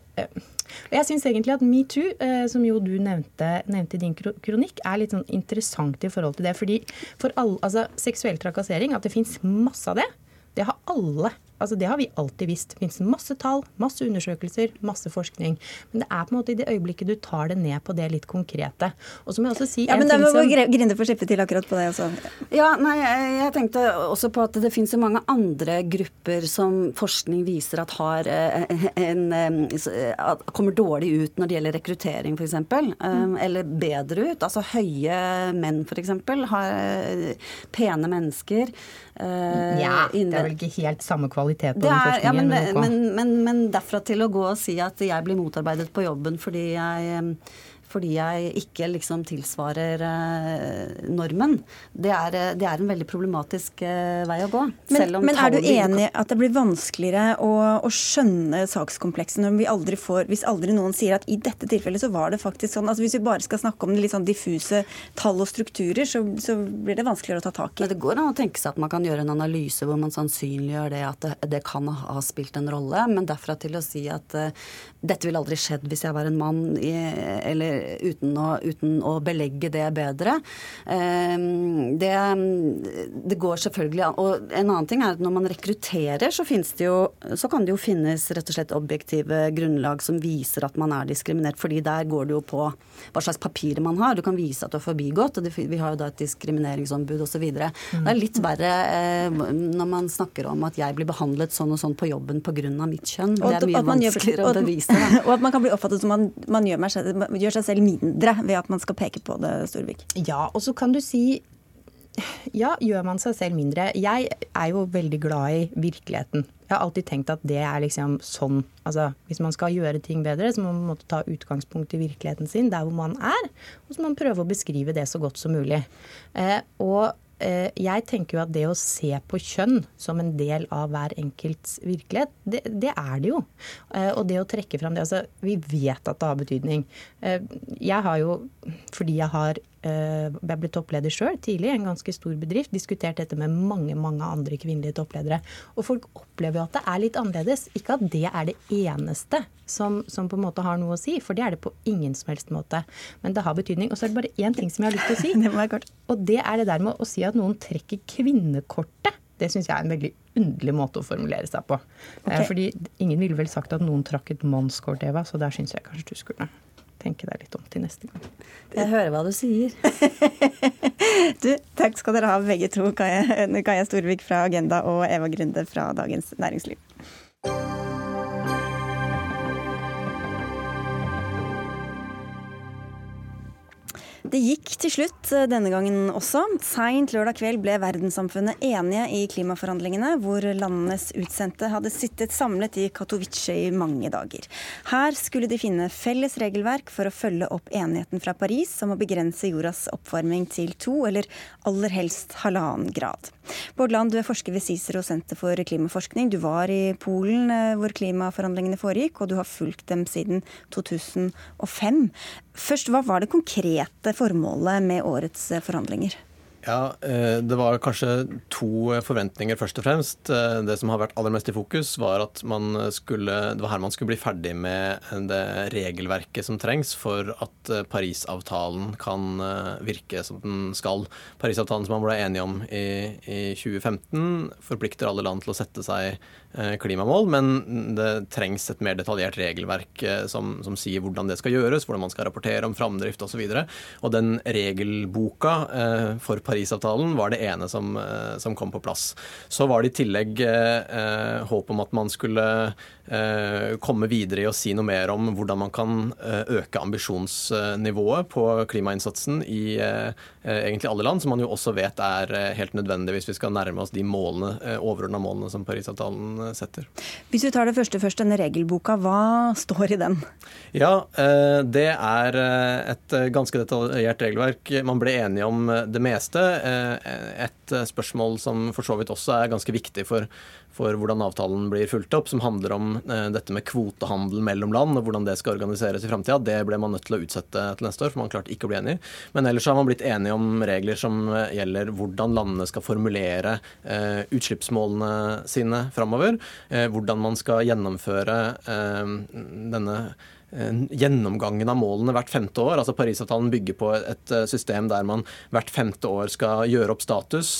Og jeg syns egentlig at metoo, eh, som jo du nevnte, nevnte, i din kronikk, er litt sånn interessant i forhold til det. Fordi for alle, altså seksuell trakassering, at det fins masse av det, det har alle Altså, det har vi alltid visst. Det finnes masse tall, masse undersøkelser, masse forskning. Men det er på en måte i det øyeblikket du tar det ned på det litt konkrete. Og så må jeg også si ja, men da må som... Grinde få slippe til akkurat på det også. Ja, nei, jeg tenkte også på at det finnes så mange andre grupper som forskning viser at har eh, en, at kommer dårlig ut når det gjelder rekruttering, f.eks. Mm. Eller bedre ut. Altså høye menn, f.eks. Har eh, pene mennesker. Ja, det er vel ikke helt samme kvalitet på den forskningen. Ja, men, men, men, men, derfra til å gå og si at jeg blir motarbeidet på jobben fordi jeg fordi jeg ikke liksom tilsvarer eh, normen, det er, eh, det er, en veldig problematisk eh, vei å gå. Men, men er du enig at det blir vanskeligere å, å skjønne sakskomplekset når vi aldri får, hvis aldri noen sier at i dette tilfellet så var det faktisk sånn altså Hvis vi bare skal snakke om litt sånn diffuse tall og strukturer, så, så blir det vanskeligere å ta tak i. Men det går an å tenke seg at man kan gjøre en analyse hvor man sannsynliggjør det at det, det kan ha spilt en rolle, men derfra til å si at uh, dette ville aldri skjedd hvis jeg var en mann, i, eller uten å, uten å belegge det bedre. Ehm, det, det, går selvfølgelig an. Og en annen ting er at når man rekrutterer, så, det jo, så kan det jo finnes rett og slett objektive grunnlag som viser at man er diskriminert. fordi der går det jo på hva slags papirer man har. Du kan vise at du er forbigått. og Vi har jo da et diskrimineringsombud osv. Mm. Det er litt verre eh, når man snakker om at jeg blir behandlet sånn og sånn på jobben pga. mitt kjønn. Det er mye vanskeligere å bevise. Og at man kan bli oppfattet som man, man gjør, seg, gjør, seg selv mindre ved at man skal peke på det, Storvik. Ja, og så kan du si ja, gjør man seg selv mindre. Jeg er jo veldig glad i virkeligheten. Jeg har alltid tenkt at det er liksom sånn Altså, hvis man skal gjøre ting bedre, så må man ta utgangspunkt i virkeligheten sin, der hvor man er. Og så må man prøve å beskrive det så godt som mulig. Eh, og jeg tenker jo at det å se på kjønn som en del av hver enkelts virkelighet, det, det er det jo. Eh, og det å trekke fram det altså, Vi vet at det har betydning. Eh, jeg har jo, fordi jeg har Eh, jeg ble toppleder sjøl tidlig i en ganske stor bedrift. Diskutert dette med mange mange andre kvinnelige toppledere. Og folk opplever jo at det er litt annerledes. Ikke at det er det eneste som, som, på en måte har noe å si, for det er det på ingen som helst måte. Men det har betydning. Og så er det bare én ting som jeg har lyst til å si. det og det er det der med å si at noen trekker kvinnekortet. Det syns jeg er en veldig underlig måte å formulere seg på. Eh, okay. Fordi ingen ville vel sagt at noen trakk et mannskort, Eva, så der syns jeg kanskje du skulle tenke deg litt om til neste gang. Jeg hører hva du sier. du, takk skal dere ha begge to, Kaja, Kaja Storvik fra Agenda og Eva Grunde fra Dagens Næringsliv. Det gikk til slutt eh, denne gangen også. Seint lørdag kveld ble verdenssamfunnet enige i klimaforhandlingene, hvor landenes utsendte hadde sittet samlet i Katowice i mange dager. Her skulle de finne felles regelverk for å følge opp enigheten fra Paris om å begrense jordas oppvarming til to, eller aller helst halvannen grad. Bård Land, du er forsker ved Cicero senter for klimaforskning. Du var i Polen eh, hvor klimaforhandlingene foregikk, og du har fulgt dem siden 2005. Først, Hva var det konkrete formålet med årets forhandlinger? Ja, eh, Det var kanskje to forventninger, først og fremst. Eh, det som har vært aller mest i fokus, var at skulle, det var her man skulle bli ferdig med det regelverket som trengs for at eh, Parisavtalen kan virke som den skal. Parisavtalen som man ble enige om i, i 2015, forplikter alle land til å sette seg klimamål, men det trengs et mer detaljert regelverk som, som sier hvordan det skal gjøres, hvordan man skal rapportere om framdrift osv. Og, så og den regelboka for Paris Parisavtalen var det ene som, eh, som, kom på plass. Så var det i tillegg eh, eh, håp om at man skulle eh, komme videre i å si noe mer om hvordan man kan eh, øke ambisjonsnivået på klimainnsatsen i eh, egentlig alle land, som man jo også vet er helt nødvendig hvis vi skal nærme oss de målene, overordna målene som Parisavtalen setter. Hvis vi tar det første først, denne regelboka, hva står i den? Ja, det er et ganske detaljert regelverk. Man ble enige om det meste. Eh, et eh, spørsmål som for så vidt også er ganske viktig for, for hvordan avtalen blir fulgt opp, som handler om eh, dette med kvotehandel mellom land og hvordan det skal organiseres i framtida. Det ble man nødt til å utsette til neste år, for man klarte ikke å bli enig. Men ellers har man blitt enige om regler som gjelder hvordan landene skal formulere utslippsmålene sine framover. hvordan man skal gjennomføre denne gjennomgangen av målene hvert femte år. Altså Parisavtalen bygger på et system der man hvert femte år skal gjøre opp status,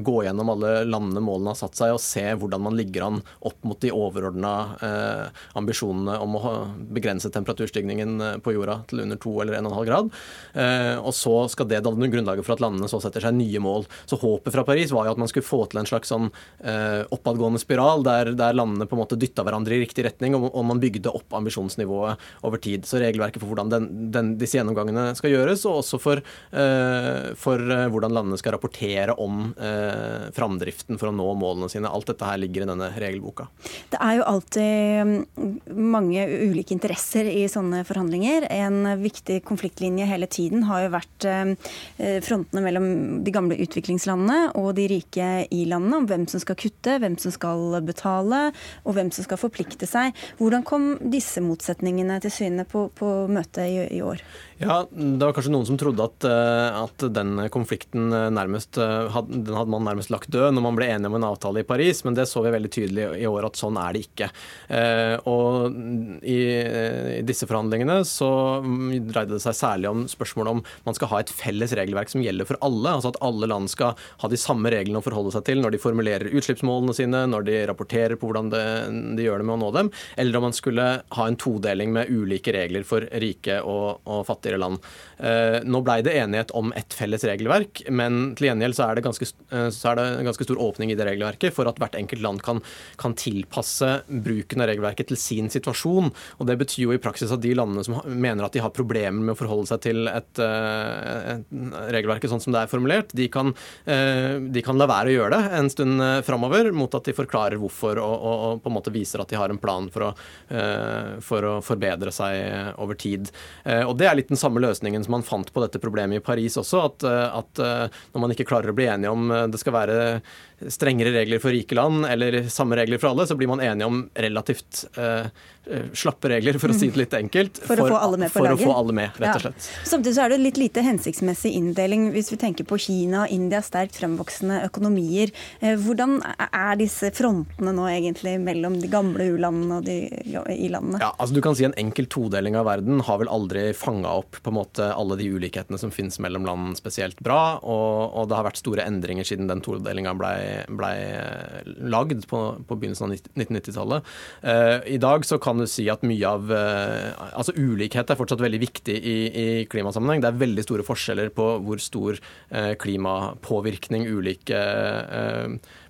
gå gjennom alle landene målene har satt seg, og se hvordan man ligger an opp mot de overordna ambisjonene om å begrense temperaturstigningen på jorda til under to eller 1,5 grad. Og så skal det danne grunnlaget for at landene så setter seg nye mål. Så håpet fra Paris var jo at man skulle få til en slags sånn oppadgående spiral der, landene på en måte dytta hverandre i riktig retning, og, man bygde opp ambisjonsnivået over tid. Så regelverket for hvordan den, den, disse gjennomgangene skal gjøres, og også for, uh, for uh, hvordan landene skal rapportere om uh, framdriften for å nå målene sine. Alt dette her ligger i denne regelboka. Det er jo alltid mm, mange ulike interesser i sånne forhandlinger. En viktig konfliktlinje hele tiden har jo vært frontene mellom de gamle utviklingslandene og de rike i-landene, om hvem som skal kutte, hvem som skal betale, og hvem som skal forplikte seg. Hvordan kom disse motsetningene til syne på, på møtet i, i år? Ja, Det var kanskje noen som trodde at, eh, at den konflikten eh, nærmest eh, den hadde man nærmest lagt død når man ble enige om en avtale i Paris, men det så vi veldig tydelig i år at sånn er det ikke. Og i, i disse forhandlingene så dreide det seg særlig om spørsmålet om man skal ha et felles regelverk som gjelder for alle. Altså at alle land skal ha de samme reglene å forholde seg til når de formulerer utslippsmålene sine, når de rapporterer på hvordan det, de gjør det med å nå dem, eller om man skulle ha en todeling med ulike regler for rike og, og fattigere land. Eh, nå ble det enighet om et felles regelverk, men til gjengjeld så er det ganske, eh, så er det ganske stor åpning i det regelverket for at hvert enkelt land kan, kan, tilpasse bruken av regelverket til sin situasjon. og Det betyr jo i praksis at de landene som mener at de har problemer med å forholde seg til et, eh, et regelverket sånn som det er formulert, de kan, de kan la være å gjøre det en stund framover, mot at de forklarer hvorfor og, og, og, på en måte viser at de har en plan for å, for å forbedre seg over tid. Og Det er litt den samme løsningen som man fant på dette problemet i Paris også. At, eh, at eh, når man ikke klarer å bli enige om eh, det skal være strengere regler for rike land eller samme regler for alle, så blir man enige om relativt uh, slappe regler, for å si det litt enkelt. For, for, å, få alle med, for å få alle med, rett og slett. Ja. Samtidig så er det litt lite hensiktsmessig inndeling hvis vi tenker på Kina og India, sterkt fremvoksende økonomier. Hvordan er disse frontene nå egentlig mellom de gamle u-landene og de i-landene? Ja, altså du kan si En enkel todeling av verden har vel aldri fanga opp på en måte alle de ulikhetene som finnes mellom land spesielt bra, og, og det har vært store endringer siden den todelinga blei ble lagd på, på begynnelsen av 1990-tallet. Eh, I dag så kan du si at mye av eh, Altså ulikhet er fortsatt veldig viktig i, i klimasammenheng. Det er veldig store forskjeller på hvor stor eh, klimapåvirkning ulike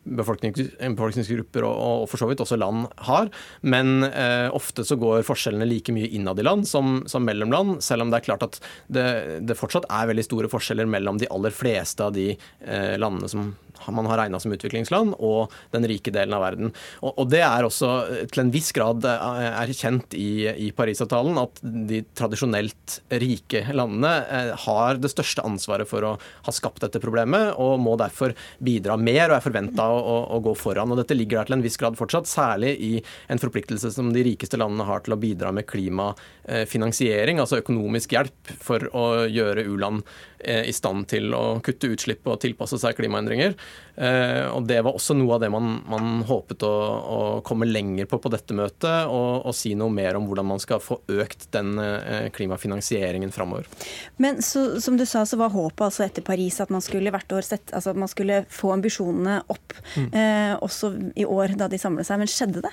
befolkningsgrupper og, og, for så vidt også land har. Men eh, ofte så går forskjellene like mye innad i land som, som mellom land, selv om det er klart at det, det, fortsatt er veldig store forskjeller mellom de aller fleste av de eh, landene som man har regna som utviklingsland, og den rike delen av verden. Og, og, Det er også til en viss grad eh, erkjent i, i Parisavtalen at de tradisjonelt rike landene eh, har det største ansvaret for å ha skapt dette problemet, og må derfor bidra mer og er forventa å, å, gå foran. Og Dette ligger der til en viss grad fortsatt, særlig i en forpliktelse som de rikeste landene har til å bidra med klimafinansiering, altså økonomisk hjelp for å gjøre u-land Eh, i stand til å kutte utslipp og tilpasse seg klimaendringer. Eh, og Det var også noe av det man, man håpet å, å, komme lenger på på dette møtet, og, og, si noe mer om hvordan man skal få økt den eh, klimafinansieringen framover. Men så, som du sa, så var håpet altså etter Paris at man skulle hvert år sette, altså man skulle få ambisjonene opp, mm. også i år da de samlet seg. Men skjedde det?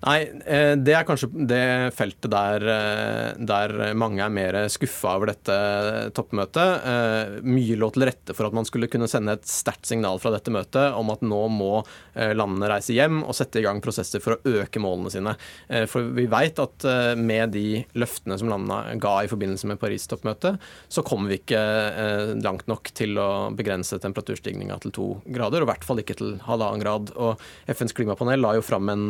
Nei, eh, det er kanskje det feltet der, eh, der mange er mer skuffa over dette toppmøtet. Eh, mye lå til rette for at man skulle kunne sende et sterkt signal fra dette møtet om at nå må landene reise hjem og sette i gang prosesser for å øke målene sine. For vi vet at med de løftene som landene ga i forbindelse med Paris-toppmøtet, så kommer vi ikke langt nok til å begrense temperaturstigninga til to grader, og i hvert fall ikke til halvannen grad. Og FNs klimapanel la jo fram en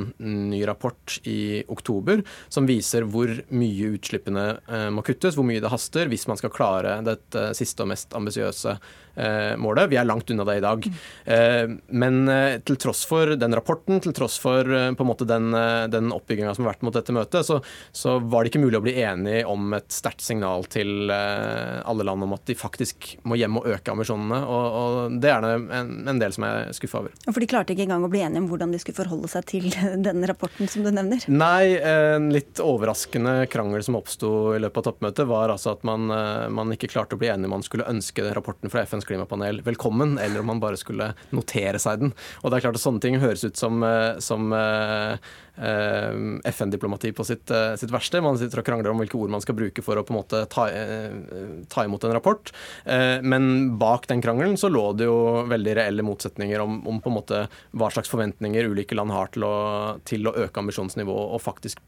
ny rapport i oktober som viser hvor mye utslippene eh, må kuttes, hvor mye det haster hvis man skal klare dette siste og mest ambisiøse Eh, målet. Vi er langt unna det i dag. Eh, men eh, til tross for den rapporten, til tross for på en måte den, den oppbygginga som har vært mot dette møtet, så, så, var det ikke mulig å bli enig om et sterkt signal til alle land om at de faktisk må hjem og øke ambisjonene. Og, og det er det en, en, del som er skuffa over. For de klarte ikke engang å bli enige om hvordan de skulle forholde seg til denne rapporten som du nevner? Nei, en litt overraskende krangel som oppsto i løpet av toppmøtet, var altså at man, eh, man, ikke klarte å bli enig om man skulle ønske rapporten fra FNs klimapanel velkommen, eller om man bare skulle notere seg den. Og det er klart at Sånne ting høres ut som, eh, som Eh, FN-diplomati på sitt, eh, sitt, verste. Man sitter og krangler om hvilke ord man skal bruke for å på en måte ta, eh, ta imot en rapport. Men bak den krangelen så lå det jo veldig reelle motsetninger om, om på en måte hva slags forventninger ulike land har til å, til å øke ambisjonsnivået og faktisk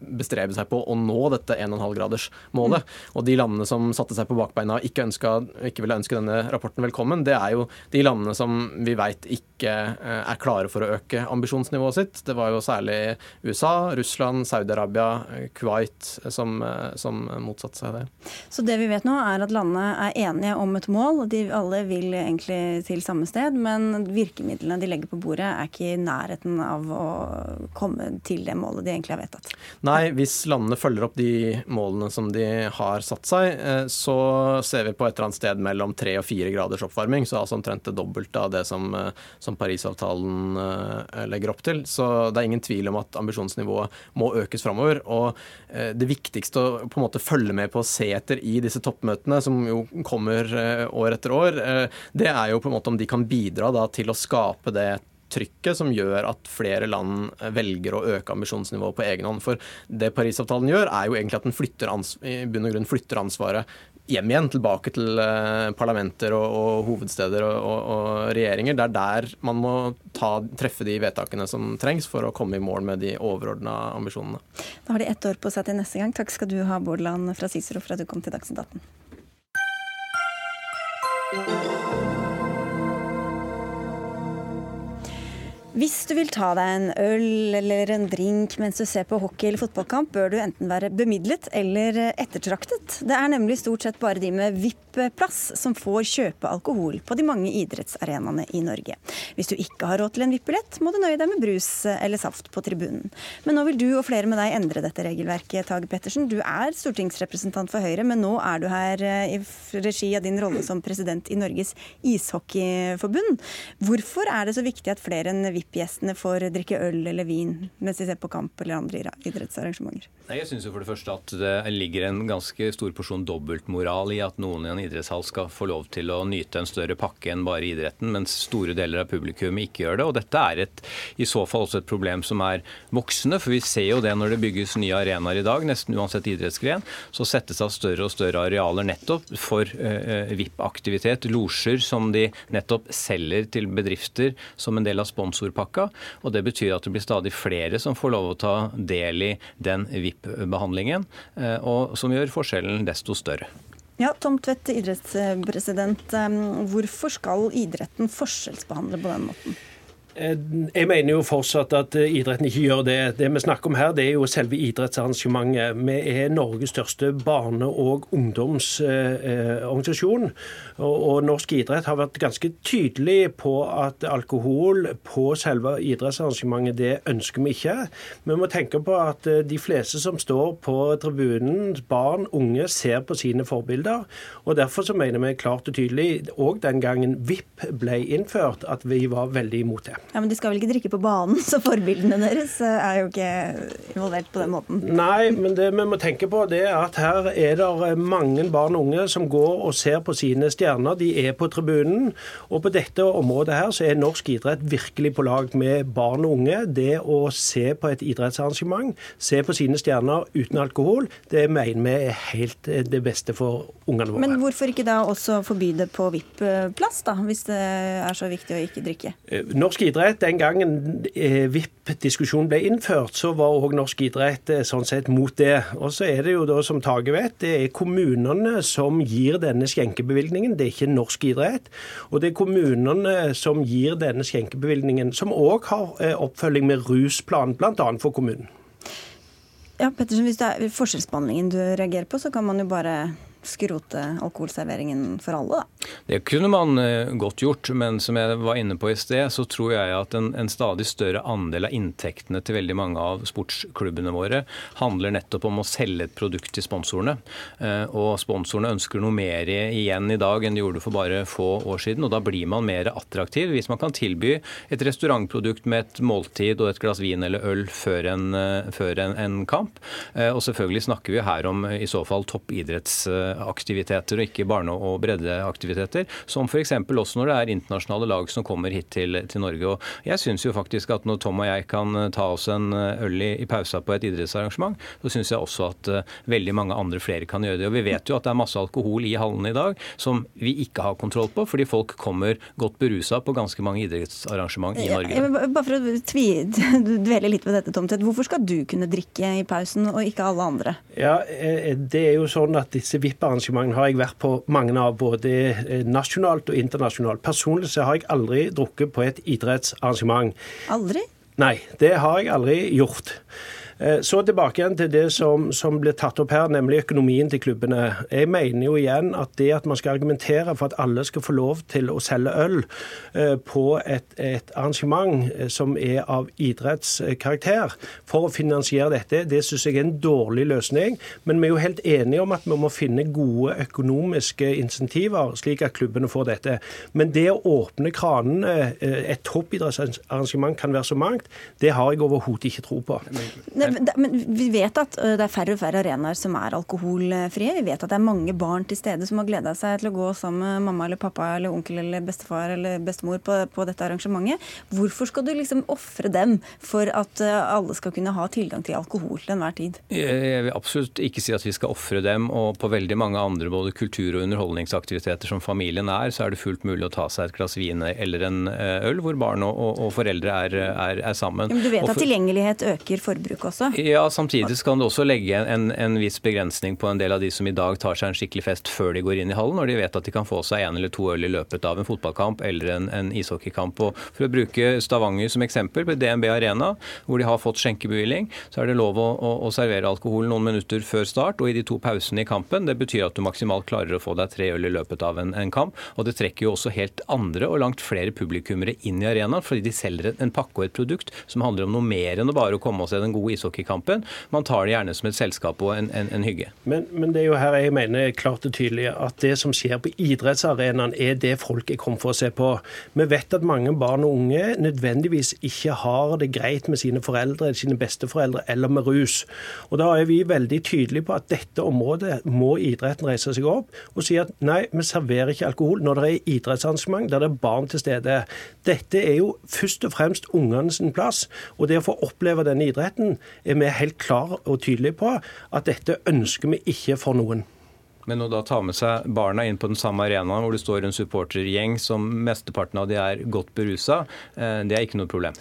bestrebe seg på å nå dette 1,5-gradersmålet. Mm. Og de landene som satte seg på bakbeina og ikke, ønsket, ikke ville ønske denne rapporten velkommen, det er jo de landene som vi veit ikke eh, er klare for å øke ambisjonsnivået sitt. Det var jo særlig USA, Russland, Saudi-Arabia, Kuwait som, eh, som motsatte seg det. Så det vi vet nå, er at landene er enige om et mål, de alle vil egentlig til samme sted, men virkemidlene de legger på bordet, er ikke i nærheten av å komme til det målet de egentlig har vedtatt. Nei, Nei, hvis landene følger opp de målene som de har satt seg, eh, så ser vi på et eller annet sted mellom tre og fire graders oppvarming. Så altså omtrent det dobbelte av det som, eh, som Parisavtalen eh, legger opp til. Så det er ingen tvil om at ambisjonsnivået må økes framover. Og det viktigste å på en måte følge med på og se etter i disse toppmøtene, som jo kommer år etter år, det er jo på en måte om de kan bidra da, til å skape det trykket som gjør at flere land velger å øke ambisjonsnivået på egen hånd. For det Parisavtalen gjør, er jo egentlig at den flytter grunn flytter ansvaret hjem igjen, tilbake til eh, parlamenter og, og hovedsteder og, og, og, regjeringer. Det er der man må ta, treffe de vedtakene som trengs for å komme i mål med de overordna ambisjonene. Da har de ett år på seg til neste gang. Takk skal du ha, Bordeland fra Cicero, for at du kom til Dagsnytt 18. Hvis du vil ta deg en øl eller en drink mens du ser på hockey eller fotballkamp, bør du enten være bemidlet eller ettertraktet. Det er nemlig stort sett bare de med VIP-plass som får kjøpe alkohol på de mange idrettsarenaene i Norge. Hvis du ikke har råd til en VIP-billett, må du nøye deg med brus eller saft på tribunen. Men nå vil du og flere med deg endre dette regelverket, Tage Pettersen. Du er stortingsrepresentant for Høyre, men nå er du her eh, i regi av din rolle som president i Norges ishockeyforbund. Hvorfor er det så viktig at flere enn VIP VIP-gjestene får drikke øl eller vin mens de ser på kamp eller andre idrettsarrangementer? Nei, jeg synes jo for det første at det ligger en ganske stor porsjon dobbeltmoral i at noen i en idrettshall skal få lov til å nyte en større pakke enn bare idretten, mens store deler av publikum ikke gjør det. Og dette er et, i så fall også et problem som er voksende, for vi ser jo det når det bygges nye arenaer i dag, nesten uansett idrettsgren, så settes av større og større arealer nettopp for uh, VIP-aktivitet, losjer som de nettopp selger til bedrifter som en del av sponsor sponsorpakka. og Det betyr at det blir stadig flere som får lov å ta del i den VIP-behandlingen, eh, og som gjør forskjellen desto større. Ja, Tom Tvedt, idrettspresident. Hvorfor skal idretten forskjellsbehandle på den måten? Eh, jeg mener jo fortsatt at eh, idretten ikke gjør det. Det vi snakker om her, det er jo selve idrettsarrangementet. Vi er Norges største barne- og ungdomsorganisasjon. Og norsk idrett har vært ganske tydelig på at alkohol på selve idrettsarrangementet, det ønsker vi ikke. Vi må tenke på at eh, de fleste som står på tribunen, barn, unge, ser på sine forbilder. Og derfor så mener vi klart og tydelig, òg den gangen VIP ble innført, at vi var veldig imot det. Ja, Men de skal vel ikke drikke på banen, så forbildene deres eh, er jo ikke involvert på den måten? Nei, men det vi må tenke på det er at her er det eh, mange barn og unge som går og ser på sine stjerner. De er på tribunen. Og på dette området her så er norsk idrett virkelig på lag med barn og unge. Det å se på et idrettsarrangement, se på sine stjerner uten alkohol, det mener vi er helt eh, det beste for ungene våre. Men hvorfor ikke da også forby det på VIP-plass, da, hvis det er så viktig å ikke drikke? Norsk idrett idrett, den gangen eh, VIP-diskusjonen ble innført, så var òg norsk idrett eh, sånn sett mot det. Og så er det jo da, som Tage vet, det er kommunene som gir denne skjenkebevilgningen, det er ikke norsk idrett. Og det er kommunene som gir denne skjenkebevilgningen, som òg har eh, oppfølging med rusplan, bl.a. for kommunen. Ja, Pettersen, Hvis det er forskjellsbehandlingen du reagerer på, så kan man jo bare skrote alkoholserveringen for alle, da? Det kunne man eh, godt gjort, men som jeg var inne på i sted, så tror jeg at en, en stadig større andel av inntektene til veldig mange av sportsklubbene våre handler nettopp om å selge et produkt til sponsorene. Eh, og sponsorene ønsker noe mer igjen i dag enn de gjorde for bare få år siden, og da blir man mer attraktiv hvis man kan tilby et restaurantprodukt med et måltid og et glass vin eller øl før en, eh, før en, en kamp. Og selvfølgelig snakker vi her om i så fall toppidrettsaktiviteter og ikke barne- og breddeaktiviteter, som f.eks. også når det er internasjonale lag som kommer hit til, til Norge. Og jeg syns jo faktisk at når Tom og jeg kan ta oss en øl i, i pausa på et idrettsarrangement, så syns jeg også at uh, veldig mange andre flere kan gjøre det. Og vi vet jo at det er masse alkohol i hallene i dag som vi ikke har kontroll på, fordi folk kommer godt berusa på ganske mange idrettsarrangement i Norge. Ja, bare for å tvi, dvele litt ved dette, Tom Tvedt. Hvorfor skal du kunne drikke i pausen, og ikke alle andre? Ja, eh, Det er jo sånn at disse VIP-arrangementene har jeg vært på mange av, både eh, nasjonalt og internasjonalt. Personlig så har jeg aldri drukket på et idrettsarrangement. Aldri? Nei, det har jeg aldri gjort. Eh, så tilbake igjen til det som, som ble tatt opp her, nemlig økonomien til klubbene. Jeg mener jo igjen at det at man skal argumentere for at alle skal få lov til å selge øl eh, på et, et arrangement eh, som er av idrettskarakter, for å finansiere dette, det syns jeg er en dårlig løsning. Men vi er jo helt enige om at vi må finne gode økonomiske insentiver, slik at klubbene får dette. Men det å åpne kranene, et toppidrettsarrangement kan være så mangt, det har jeg overhodet ikke tro på. Ne, men vi vet at det er færre og færre arenaer som er alkoholfrie. Vi vet at det er mange barn til stede som har gleda seg til å gå sammen med mamma eller pappa eller onkel eller bestefar eller bestemor på, på dette arrangementet. Hvorfor skal du liksom ofre dem for at alle skal kunne ha tilgang til alkohol til enhver tid? Jeg vil absolutt ikke si at vi skal ofre dem. Og på veldig mange andre både kultur- og underholdningsaktiviteter som familien er, så er det fullt mulig å ta seg et glass vin eller en øl hvor barn og, og, og foreldre er, er, er sammen. Men du vet at tilgjengelighet øker forbruket også? Ja, samtidig kan du også legge en, en, viss begrensning på en del av de som i dag tar seg en skikkelig fest før de går inn i hallen, når de vet at de kan få seg en eller to øl i løpet av en fotballkamp eller en, en ishockeykamp. Og for å bruke Stavanger som eksempel, på DNB Arena, hvor de har fått skjenkebevilling, så er det lov å, å, å, servere alkohol noen minutter før start og i de to pausene i kampen. Det betyr at du maksimalt klarer å få deg tre øl i løpet av en, en kamp. Og det trekker jo også helt andre og langt flere publikummere inn i arenaen, fordi de selger en pakke og et produkt som handler om noe mer enn å bare komme og se den gode ishockeykampen. Man tar det gjerne som et selskap og en, en, en hygge. Men, men, det er jo her jeg mener klart og tydelig at det som skjer på idrettsarenaen, er det folk er kommet for å se på. Vi vet at mange barn og unge nødvendigvis ikke har det greit med sine foreldre, sine besteforeldre eller med rus. Og Da er vi veldig tydelige på at dette området må idretten reise seg opp og si at nei, vi serverer ikke alkohol når det er idrettsarrangement der det er barn til stede. Dette er jo først og fremst ungene sin plass. Og det å få oppleve denne idretten er vi helt klar og tydelige på at dette ønsker vi ikke for noen. Men å da ta med seg barna inn på den samme arenaen hvor det står en supportergjeng som mesteparten av de er godt berusa, det er ikke noe problem?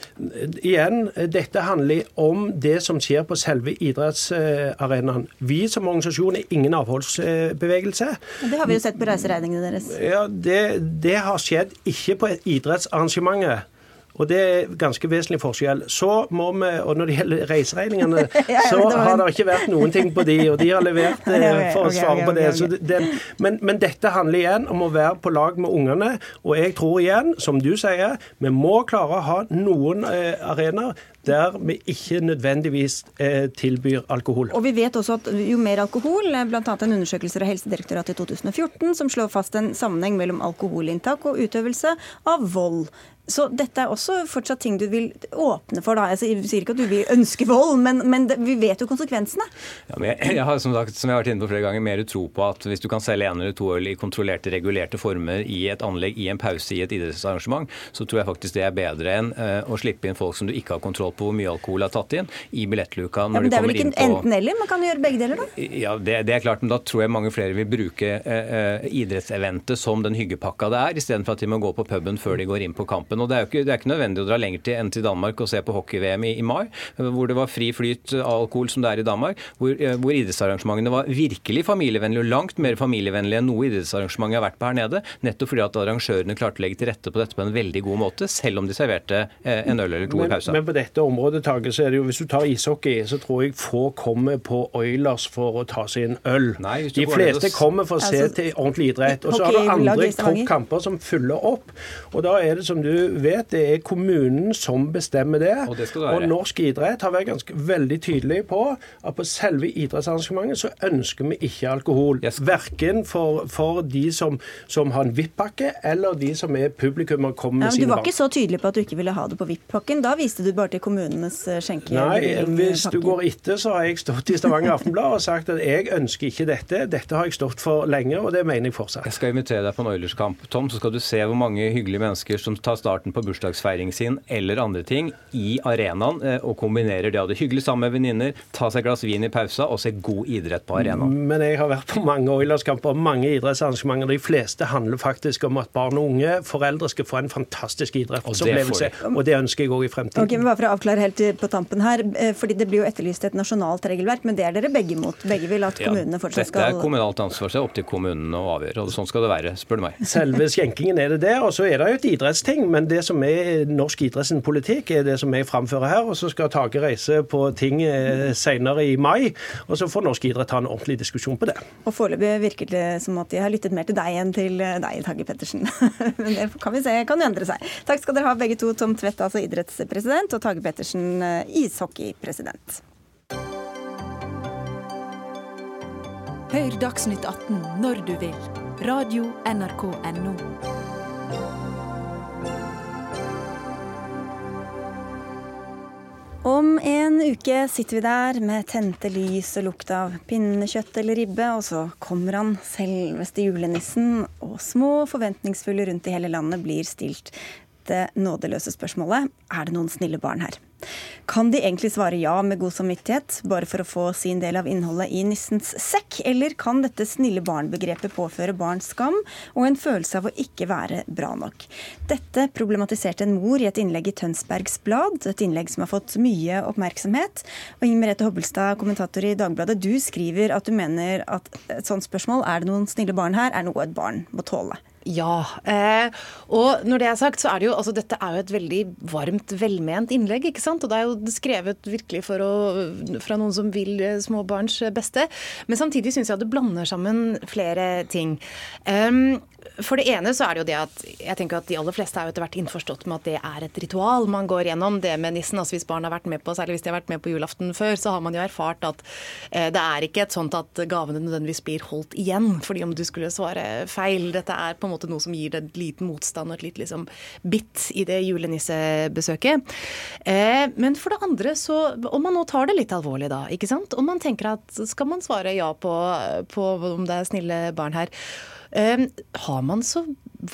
Igjen, dette handler om det som skjer på selve idrettsarenaen. Vi som organisasjon er ingen avholdsbevegelse. Det har vi jo sett på reiseregningene deres. Ja, det, det har skjedd ikke på idrettsarrangementet. Og Det er ganske vesentlig forskjell. Så må vi, og Når det gjelder reiseregningene, så har det ikke vært noen ting på de, og de har levert for å svare på det. det men, men, dette handler igjen om å være på lag med ungene. Og jeg tror igjen, som du sier, vi må klare å ha noen eh, arenaer der vi ikke nødvendigvis eh, tilbyr alkohol. Og vi vet også at jo mer alkohol, eh, bl.a. en undersøkelse fra Helsedirektoratet i 2014 som slår fast en sammenheng mellom alkoholinntak og utøvelse av vold. Så dette er også fortsatt ting du vil åpne for, da. Jeg sier ikke at du vil ønske vold, men, men det, vi vet jo konsekvensene. Ja, jeg, jeg, har som, sagt, som jeg har vært inne på flere ganger, mer tro på at hvis du kan selge en eller to øl i kontrollerte, regulerte former i et anlegg, i en pause i et idrettsarrangement, så tror jeg faktisk det er bedre enn uh, å slippe inn folk som du ikke har kontroll på hvor mye alkohol har tatt inn, i billettluka når ja, men Det er vel ikke enten-eller? Man kan gjøre begge deler, da? Ja, det, det, er klart, men da tror jeg mange flere vil bruke uh, idrettseventet som den hyggepakka det er, istedenfor at de må gå på puben før de går inn på kampen kampen. og Det er jo ikke, det er ikke nødvendig å dra lenger til enn til Danmark og se på hockey-VM i, i, mai, hvor det var fri flyt av alkohol som det er i Danmark. Hvor, eh, hvor idrettsarrangementene var virkelig familievennlige, og langt mer familievennlige enn noe idrettsarrangement jeg har vært på her nede. Nettopp fordi at arrangørene klarte å legge til rette på dette på en veldig god måte, selv om de serverte eh, en øl eller to i pausa. Men på dette området, Tage, så er det jo, hvis du tar ishockey, så tror jeg få kommer på Oilers for å ta seg en øl. Nei, de fleste kommer for å se altså, til ordentlig idrett. Og så har du andre toppkamper som fyller opp. Og da er det som du vet, det er kommunen som bestemmer det. Og, det og norsk idrett har vært ganske veldig tydelig på at på selve idrettsarrangementet så ønsker vi ikke alkohol. Yes. Verken for, for de som, som har en VIP-pakke, eller de som er publikum og kommer med ja, sine barn. Du var ikke så tydelig på at du ikke ville ha det på VIP-pakken. Da viste du bare til kommunenes eh, skjenke... Nei, hvis du går etter, så har jeg stått i Stavanger Aftenblad og sagt at jeg ønsker ikke dette. Dette har jeg stått for lenge, og det mener jeg fortsatt. Jeg skal invitere deg på en Oilers-kamp, Tom, så skal du se hvor mange hyggelige mennesker som tar starten på bursdagsfeiring sin eller andre ting i arenaen eh, og kombinerer det. Ha det hyggelig sammen med venninner, ta seg et glass vin i pausa og se god idrett på arenaen. Men jeg har vært på mange Oilers-kamper og mange idrettsarrangementer. De fleste handler faktisk om at barn og unge, foreldre skal få en fantastisk idrettsopplevelse. Og, og det ønsker jeg òg i fremtiden. Okay, men bare for å avklare helt på tampen her, eh, fordi Det blir jo etterlyst et nasjonalt regelverk, men det er dere begge imot? Begge vil at kommunene fortsatt skal Dette er kommunalt ansvar, så det er opp til kommunene å avgjøre. og Sånn skal det være, spør du meg. Selve skjenkingen er det der, og så er det jo et idrettsting. Men det som er norsk idretts politikk, er det som jeg framfører her. Og så skal Tage reise på ting eh, senere i mai, og så får norsk idrett ta en ordentlig diskusjon på det. Og Foreløpig virker det som at de har lyttet mer til deg enn til eh, deg, Tage Pettersen. men det kan vi se kan jo endre seg. Takk skal dere ha begge to, Tom Tvedt, altså idrettspresident, og Tage Pettersen, eh, ishockeypresident. Hør Dagsnytt 18 når du vil. Radio NRK Radio.nrk.no. Om en uke sitter vi der med tente lys og lukt av pinnekjøtt eller ribbe, og så kommer han, selveste julenissen, og små forventningsfulle rundt i hele landet blir stilt det nådeløse spørsmålet er det noen snille barn her. Kan de egentlig svare ja med god samvittighet, bare for å få sin del av innholdet i nissens sekk? Eller kan dette snille barn-begrepet påføre barn skam og en følelse av å ikke være bra nok? Dette problematiserte en mor i et innlegg i Tønsbergs Blad, et innlegg som har fått mye oppmerksomhet. Og Inger Merete Hobbelstad, kommentator i Dagbladet, du skriver at du mener at et sånt spørsmål, er det noen snille barn her, er noe et barn må tåle. Ja. Eh, og når det er sagt, så er det jo altså Dette er jo et veldig varmt, velment innlegg, ikke sant. Og det er jo skrevet virkelig å, fra noen som vil små barns beste. Men samtidig syns jeg at det blander sammen flere ting. Um, for det ene så er det jo det at jeg tenker at de aller fleste er jo etter hvert innforstått med at det er et ritual man går gjennom. Det med nissen, altså Hvis barn har vært med på, særlig hvis de har vært med på julaften før, så har man jo erfart at eh, det er ikke et sånt at gavene nødvendigvis blir holdt igjen fordi om du skulle svare feil. Dette er på en måte noe som gir deg et liten motstand og et lite liksom, bitt i det julenissebesøket. Eh, men for det andre så Om man nå tar det litt alvorlig da, ikke sant. Om man tenker at skal man svare ja på, på om det er snille barn her. Ehm, har man så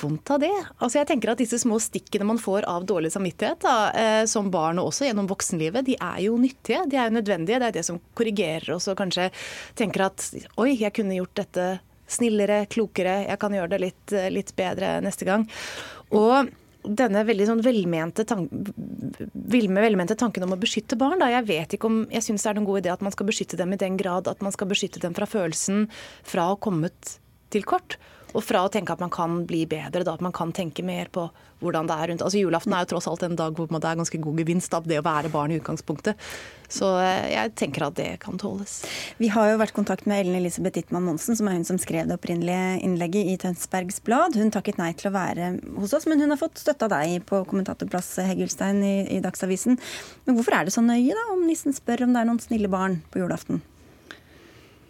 vondt av det? Altså jeg tenker at Disse små stikkene man får av dårlig samvittighet da, eh, som barn og også gjennom voksenlivet, de er jo nyttige. De er jo nødvendige. Det er det som korrigerer oss og kanskje tenker at oi, jeg kunne gjort dette snillere, klokere, jeg kan gjøre det litt, litt bedre neste gang. Og denne veldig sånn velmente, tank, velmente, tanken om å beskytte barn. Da. Jeg vet ikke om, jeg syns det er noen god idé at man skal beskytte dem i den grad at man skal beskytte dem fra følelsen fra å ha kommet til kort. Og fra å tenke at man kan bli bedre, da, at man kan tenke mer på hvordan det er rundt Altså Julaften er jo tross alt en dag hvor det er ganske god gevinst av det å være barn i utgangspunktet. Så eh, jeg tenker at det kan tåles. Vi har jo vært i kontakt med Ellen Elisabeth Dittmann Monsen, som er hun som skrev det opprinnelige innlegget i Tønsbergs Blad. Hun takket nei til å være hos oss, men hun har fått støtte av deg på kommentatorplass Heggelstein i, i Dagsavisen. Men hvorfor er det så nøye da, om nissen spør om det er noen snille barn på julaften?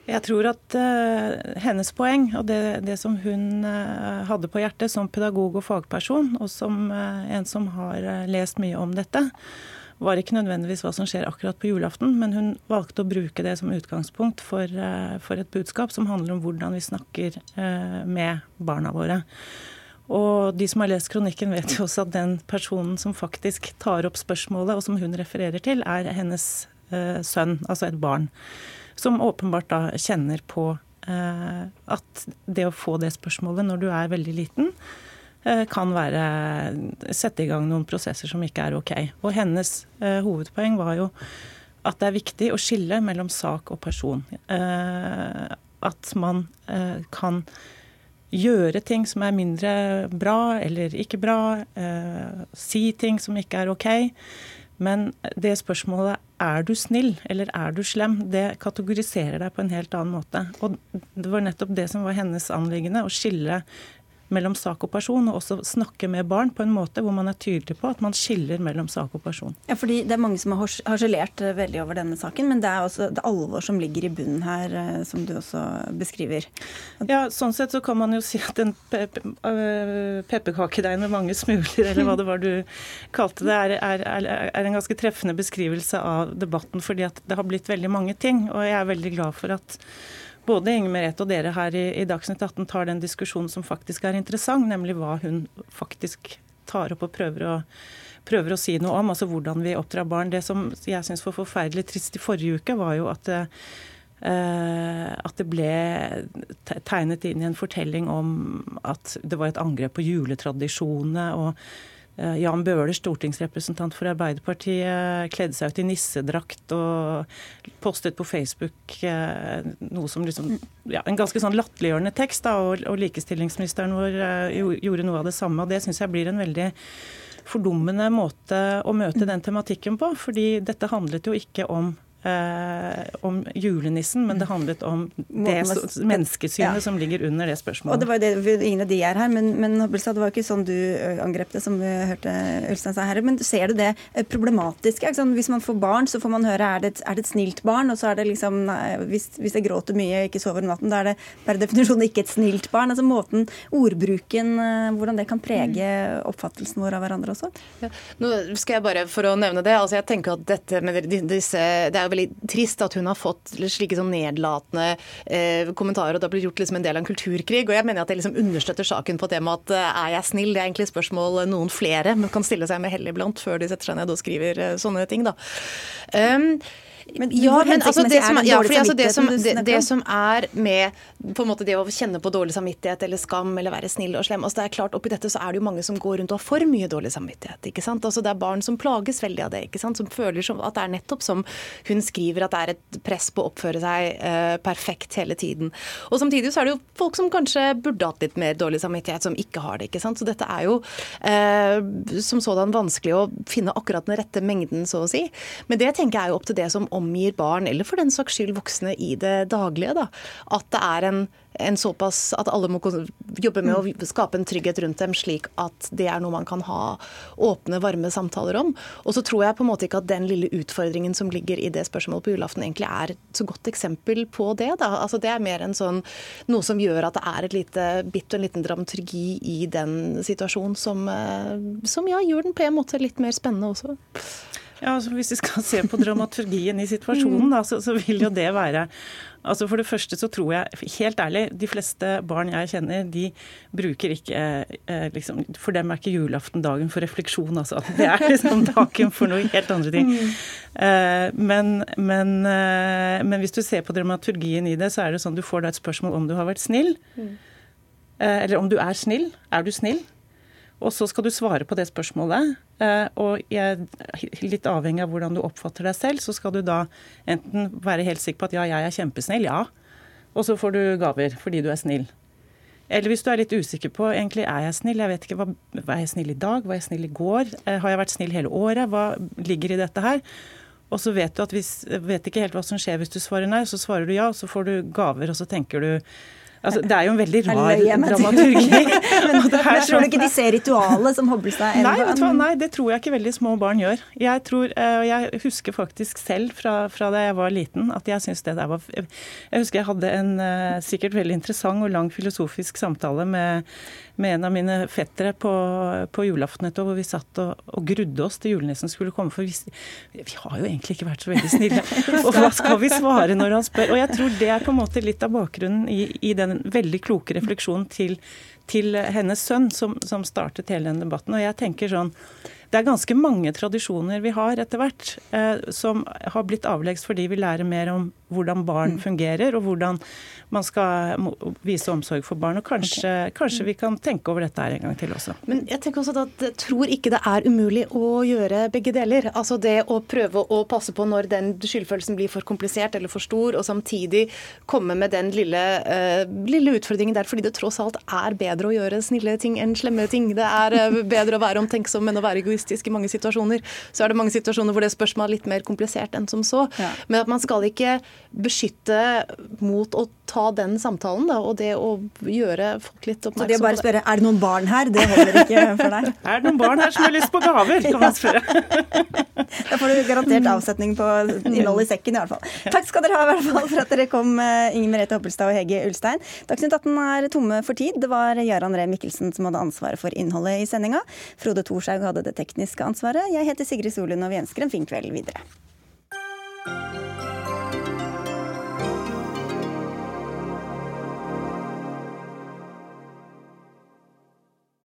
Jeg tror at uh, hennes poeng, og det, det som hun uh, hadde på hjertet som pedagog og fagperson, og som uh, en som har lest mye om dette, var ikke nødvendigvis hva som skjer akkurat på julaften, men hun valgte å bruke det som utgangspunkt for, for et budskap som handler om hvordan vi snakker med barna våre. Og de som har lest kronikken, vet jo også at den personen som faktisk tar opp spørsmålet, og som hun refererer til, er hennes sønn, altså et barn som åpenbart da kjenner på eh, at det å få det spørsmålet når du er veldig liten, kan være sette i gang noen prosesser som ikke er OK. Og hennes hovedpoeng var jo at det er viktig å skille mellom sak og person. At man kan gjøre ting som er mindre bra eller ikke bra. Si ting som ikke er OK. Men det spørsmålet er du snill eller er du slem, det kategoriserer deg på en helt annen måte. Og det var nettopp det som var hennes anliggende, å skille mellom sak og person, og også snakke med barn på en måte hvor man er tydelig på at man skiller mellom sak og person. Ja, fordi Det er mange som har harselert eh, veldig over denne saken, men det er også det alvor som ligger i bunnen her, eh, som du også beskriver. Ja, Sånn sett så kan man jo si at en pe pe pepperkakedeig med mange smuler, eller hva det var du kalte det, er, er, er, en ganske treffende beskrivelse av debatten, fordi at det har blitt veldig mange ting. Og jeg er veldig glad for at både Inger Merete og dere her i, i Dagsnytt 18 tar den diskusjonen som faktisk er interessant, nemlig hva hun faktisk tar opp og prøver å, prøver å si noe om. Altså hvordan vi oppdrar barn. Det som jeg syns var forferdelig trist i forrige uke, var jo at det, eh, at det ble tegnet inn i en fortelling om at det var et angrep på juletradisjonene. og Jan Bøhler, stortingsrepresentant for Arbeiderpartiet, kledde seg ut i nissedrakt og postet på Facebook eh, noe som liksom ja, En ganske sånn latterliggjørende tekst, da, og, og likestillingsministeren vår eh, gjorde noe av det samme. og Det syns jeg blir en veldig fordummende måte å møte den tematikken på. fordi dette handlet jo ikke om eh, om julenissen, men det handlet om det menneskesynet ja. som ligger under det spørsmålet. Og det var jo det, Ingen av de er her, men, men det var ikke sånn du angrep det, som vi hørte Ulstein sa her. Men ser du det problematiske? Hvis man får barn, så får man høre er det, et, er det et snilt barn, og så er det liksom hvis, hvis jeg gråter mye og ikke sover om natten, da er det per definisjon ikke et snilt barn. Altså måten, ordbruken, hvordan det kan prege oppfattelsen vår av hverandre også. Ja. Nå skal jeg bare, for å nevne det, altså jeg tenker at dette med disse, det er jo veldig trist at hun har fått slike sånn nedlatende eh, kommentarer, og det har blitt gjort liksom en del av en kulturkrig. og Jeg mener at det liksom understøtter saken på temaet at eh, er jeg snill? Det er egentlig spørsmål noen flere men kan stille seg med hell iblant før de setter seg ned og skriver eh, sånne ting. da. Um, men ja, men altså det som, ja, fordi, altså det, som, det, det, som, er med på en måte det å kjenne på dårlig samvittighet eller skam eller være snill og slem altså det er klart Oppi dette så er det jo mange som går rundt og har for mye dårlig samvittighet. ikke sant? Altså Det er barn som plages veldig av det. ikke sant? Som føler som, at det er nettopp som hun skriver, at det er et press på å oppføre seg uh, perfekt hele tiden. Og Samtidig så er det jo folk som kanskje burde hatt litt mer dårlig samvittighet, som ikke har det. ikke sant? Så dette er jo uh, som sådan vanskelig å finne akkurat den rette mengden, så å si. Men det tenker jeg er jo opp til det som omgir barn, eller for den saks skyld voksne i det daglige. Da. At det er en, en, såpass At alle må jobbe med å skape en trygghet rundt dem, slik at det er noe man kan ha åpne, varme samtaler om. Og så tror jeg på en måte ikke at den lille utfordringen som ligger i det spørsmålet på julaften, egentlig er et så godt eksempel på det. Da. Altså, det er mer en sånn, noe som gjør at det er et lite bitt og en liten dramaturgi i den situasjonen som, eh, som ja, gjør den på en måte litt mer spennende også. Ja, altså Hvis vi skal se på dramaturgien i situasjonen, da, så, så, vil jo det være altså For det første så tror jeg, helt ærlig, de fleste barn jeg kjenner, de bruker ikke eh, liksom, For dem er ikke julaften dagen for refleksjon, altså. Det er liksom dagen for noe helt andre ting. Eh, men, men, eh, men, hvis du ser på dramaturgien i det, så er det sånn du får da et spørsmål om du har vært snill. Eh, eller om du er snill. Er du snill? Og så skal du svare på det spørsmålet. Eh, og jeg, litt avhengig av hvordan du oppfatter deg selv, så skal du da enten være helt sikker på at ja, jeg er kjempesnill, ja. Og så får du gaver fordi du er snill. Eller hvis du er litt usikker på egentlig er jeg snill, jeg vet ikke, var jeg snill i dag, var jeg snill i går, eh, har jeg vært snill hele året, hva ligger i dette her? Og så vet du at hvis, vet ikke helt hva som skjer hvis du svarer nei, så svarer du ja, og så får du gaver, og så tenker du Altså, det er jo en veldig rar dramaturgi. men, men tror du sånn- ikke de ser ritualet som Hobbelstad nei, hva? nei, det tror jeg ikke veldig små barn gjør. Jeg, tror, eh, jeg husker faktisk selv fra, fra, da jeg var liten at jeg syntes det der var Jeg husker jeg hadde en eh, sikkert veldig interessant og lang filosofisk samtale med med en av mine fettere på, på julaften et år, hvor vi satt og, og, grudde oss til julenissen skulle komme. For vi, vi, har jo egentlig ikke vært så veldig snille. Og hva skal vi svare når han spør? Og jeg tror det er på en måte litt av bakgrunnen i, i den veldig kloke refleksjon til til hennes sønn som, som startet hele den debatten. Og jeg tenker sånn det er ganske mange tradisjoner vi har etter hvert eh, som har blitt avleggs fordi vi lærer mer om hvordan barn mm. fungerer, og hvordan man skal vise omsorg for barn. Og kanskje, okay. kanskje, vi kan tenke over dette her en gang til også. Men jeg tenker også at jeg tror ikke det er umulig å gjøre begge deler. Altså det å prøve å passe på når den skyldfølelsen blir for komplisert eller for stor, og samtidig komme med den lille, uh, lille utfordringen der, fordi det tross alt er bedre å gjøre snille ting enn slemme ting. Det er uh, bedre å være omtenksom enn å være egoistisk i mange situasjoner. Så er det mange situasjoner hvor det spørsmålet er litt mer komplisert enn som så. Ja. Men at man skal ikke beskytte mot å ta den samtalen, da, og det å gjøre folk litt oppmerksom på det. Det å bare spørre er det noen barn her, det holder ikke for deg? er det noen barn her som har lyst på gaver, kan man spørre. da får du garantert avsetning på innholdet i sekken, i hvert fall. Takk skal dere ha i hvert fall for at dere kom, eh, Inger Merete Hoppelstad og Hege Ulstein. Dagsnytt 18 er tomme for tid. Det var Jarand Ree Mikkelsen som hadde ansvaret for innholdet i sendinga. Frode Thorshaug hadde det tekniske ansvaret. Jeg heter Sigrid Solund, og vi ønsker en fin kveld videre.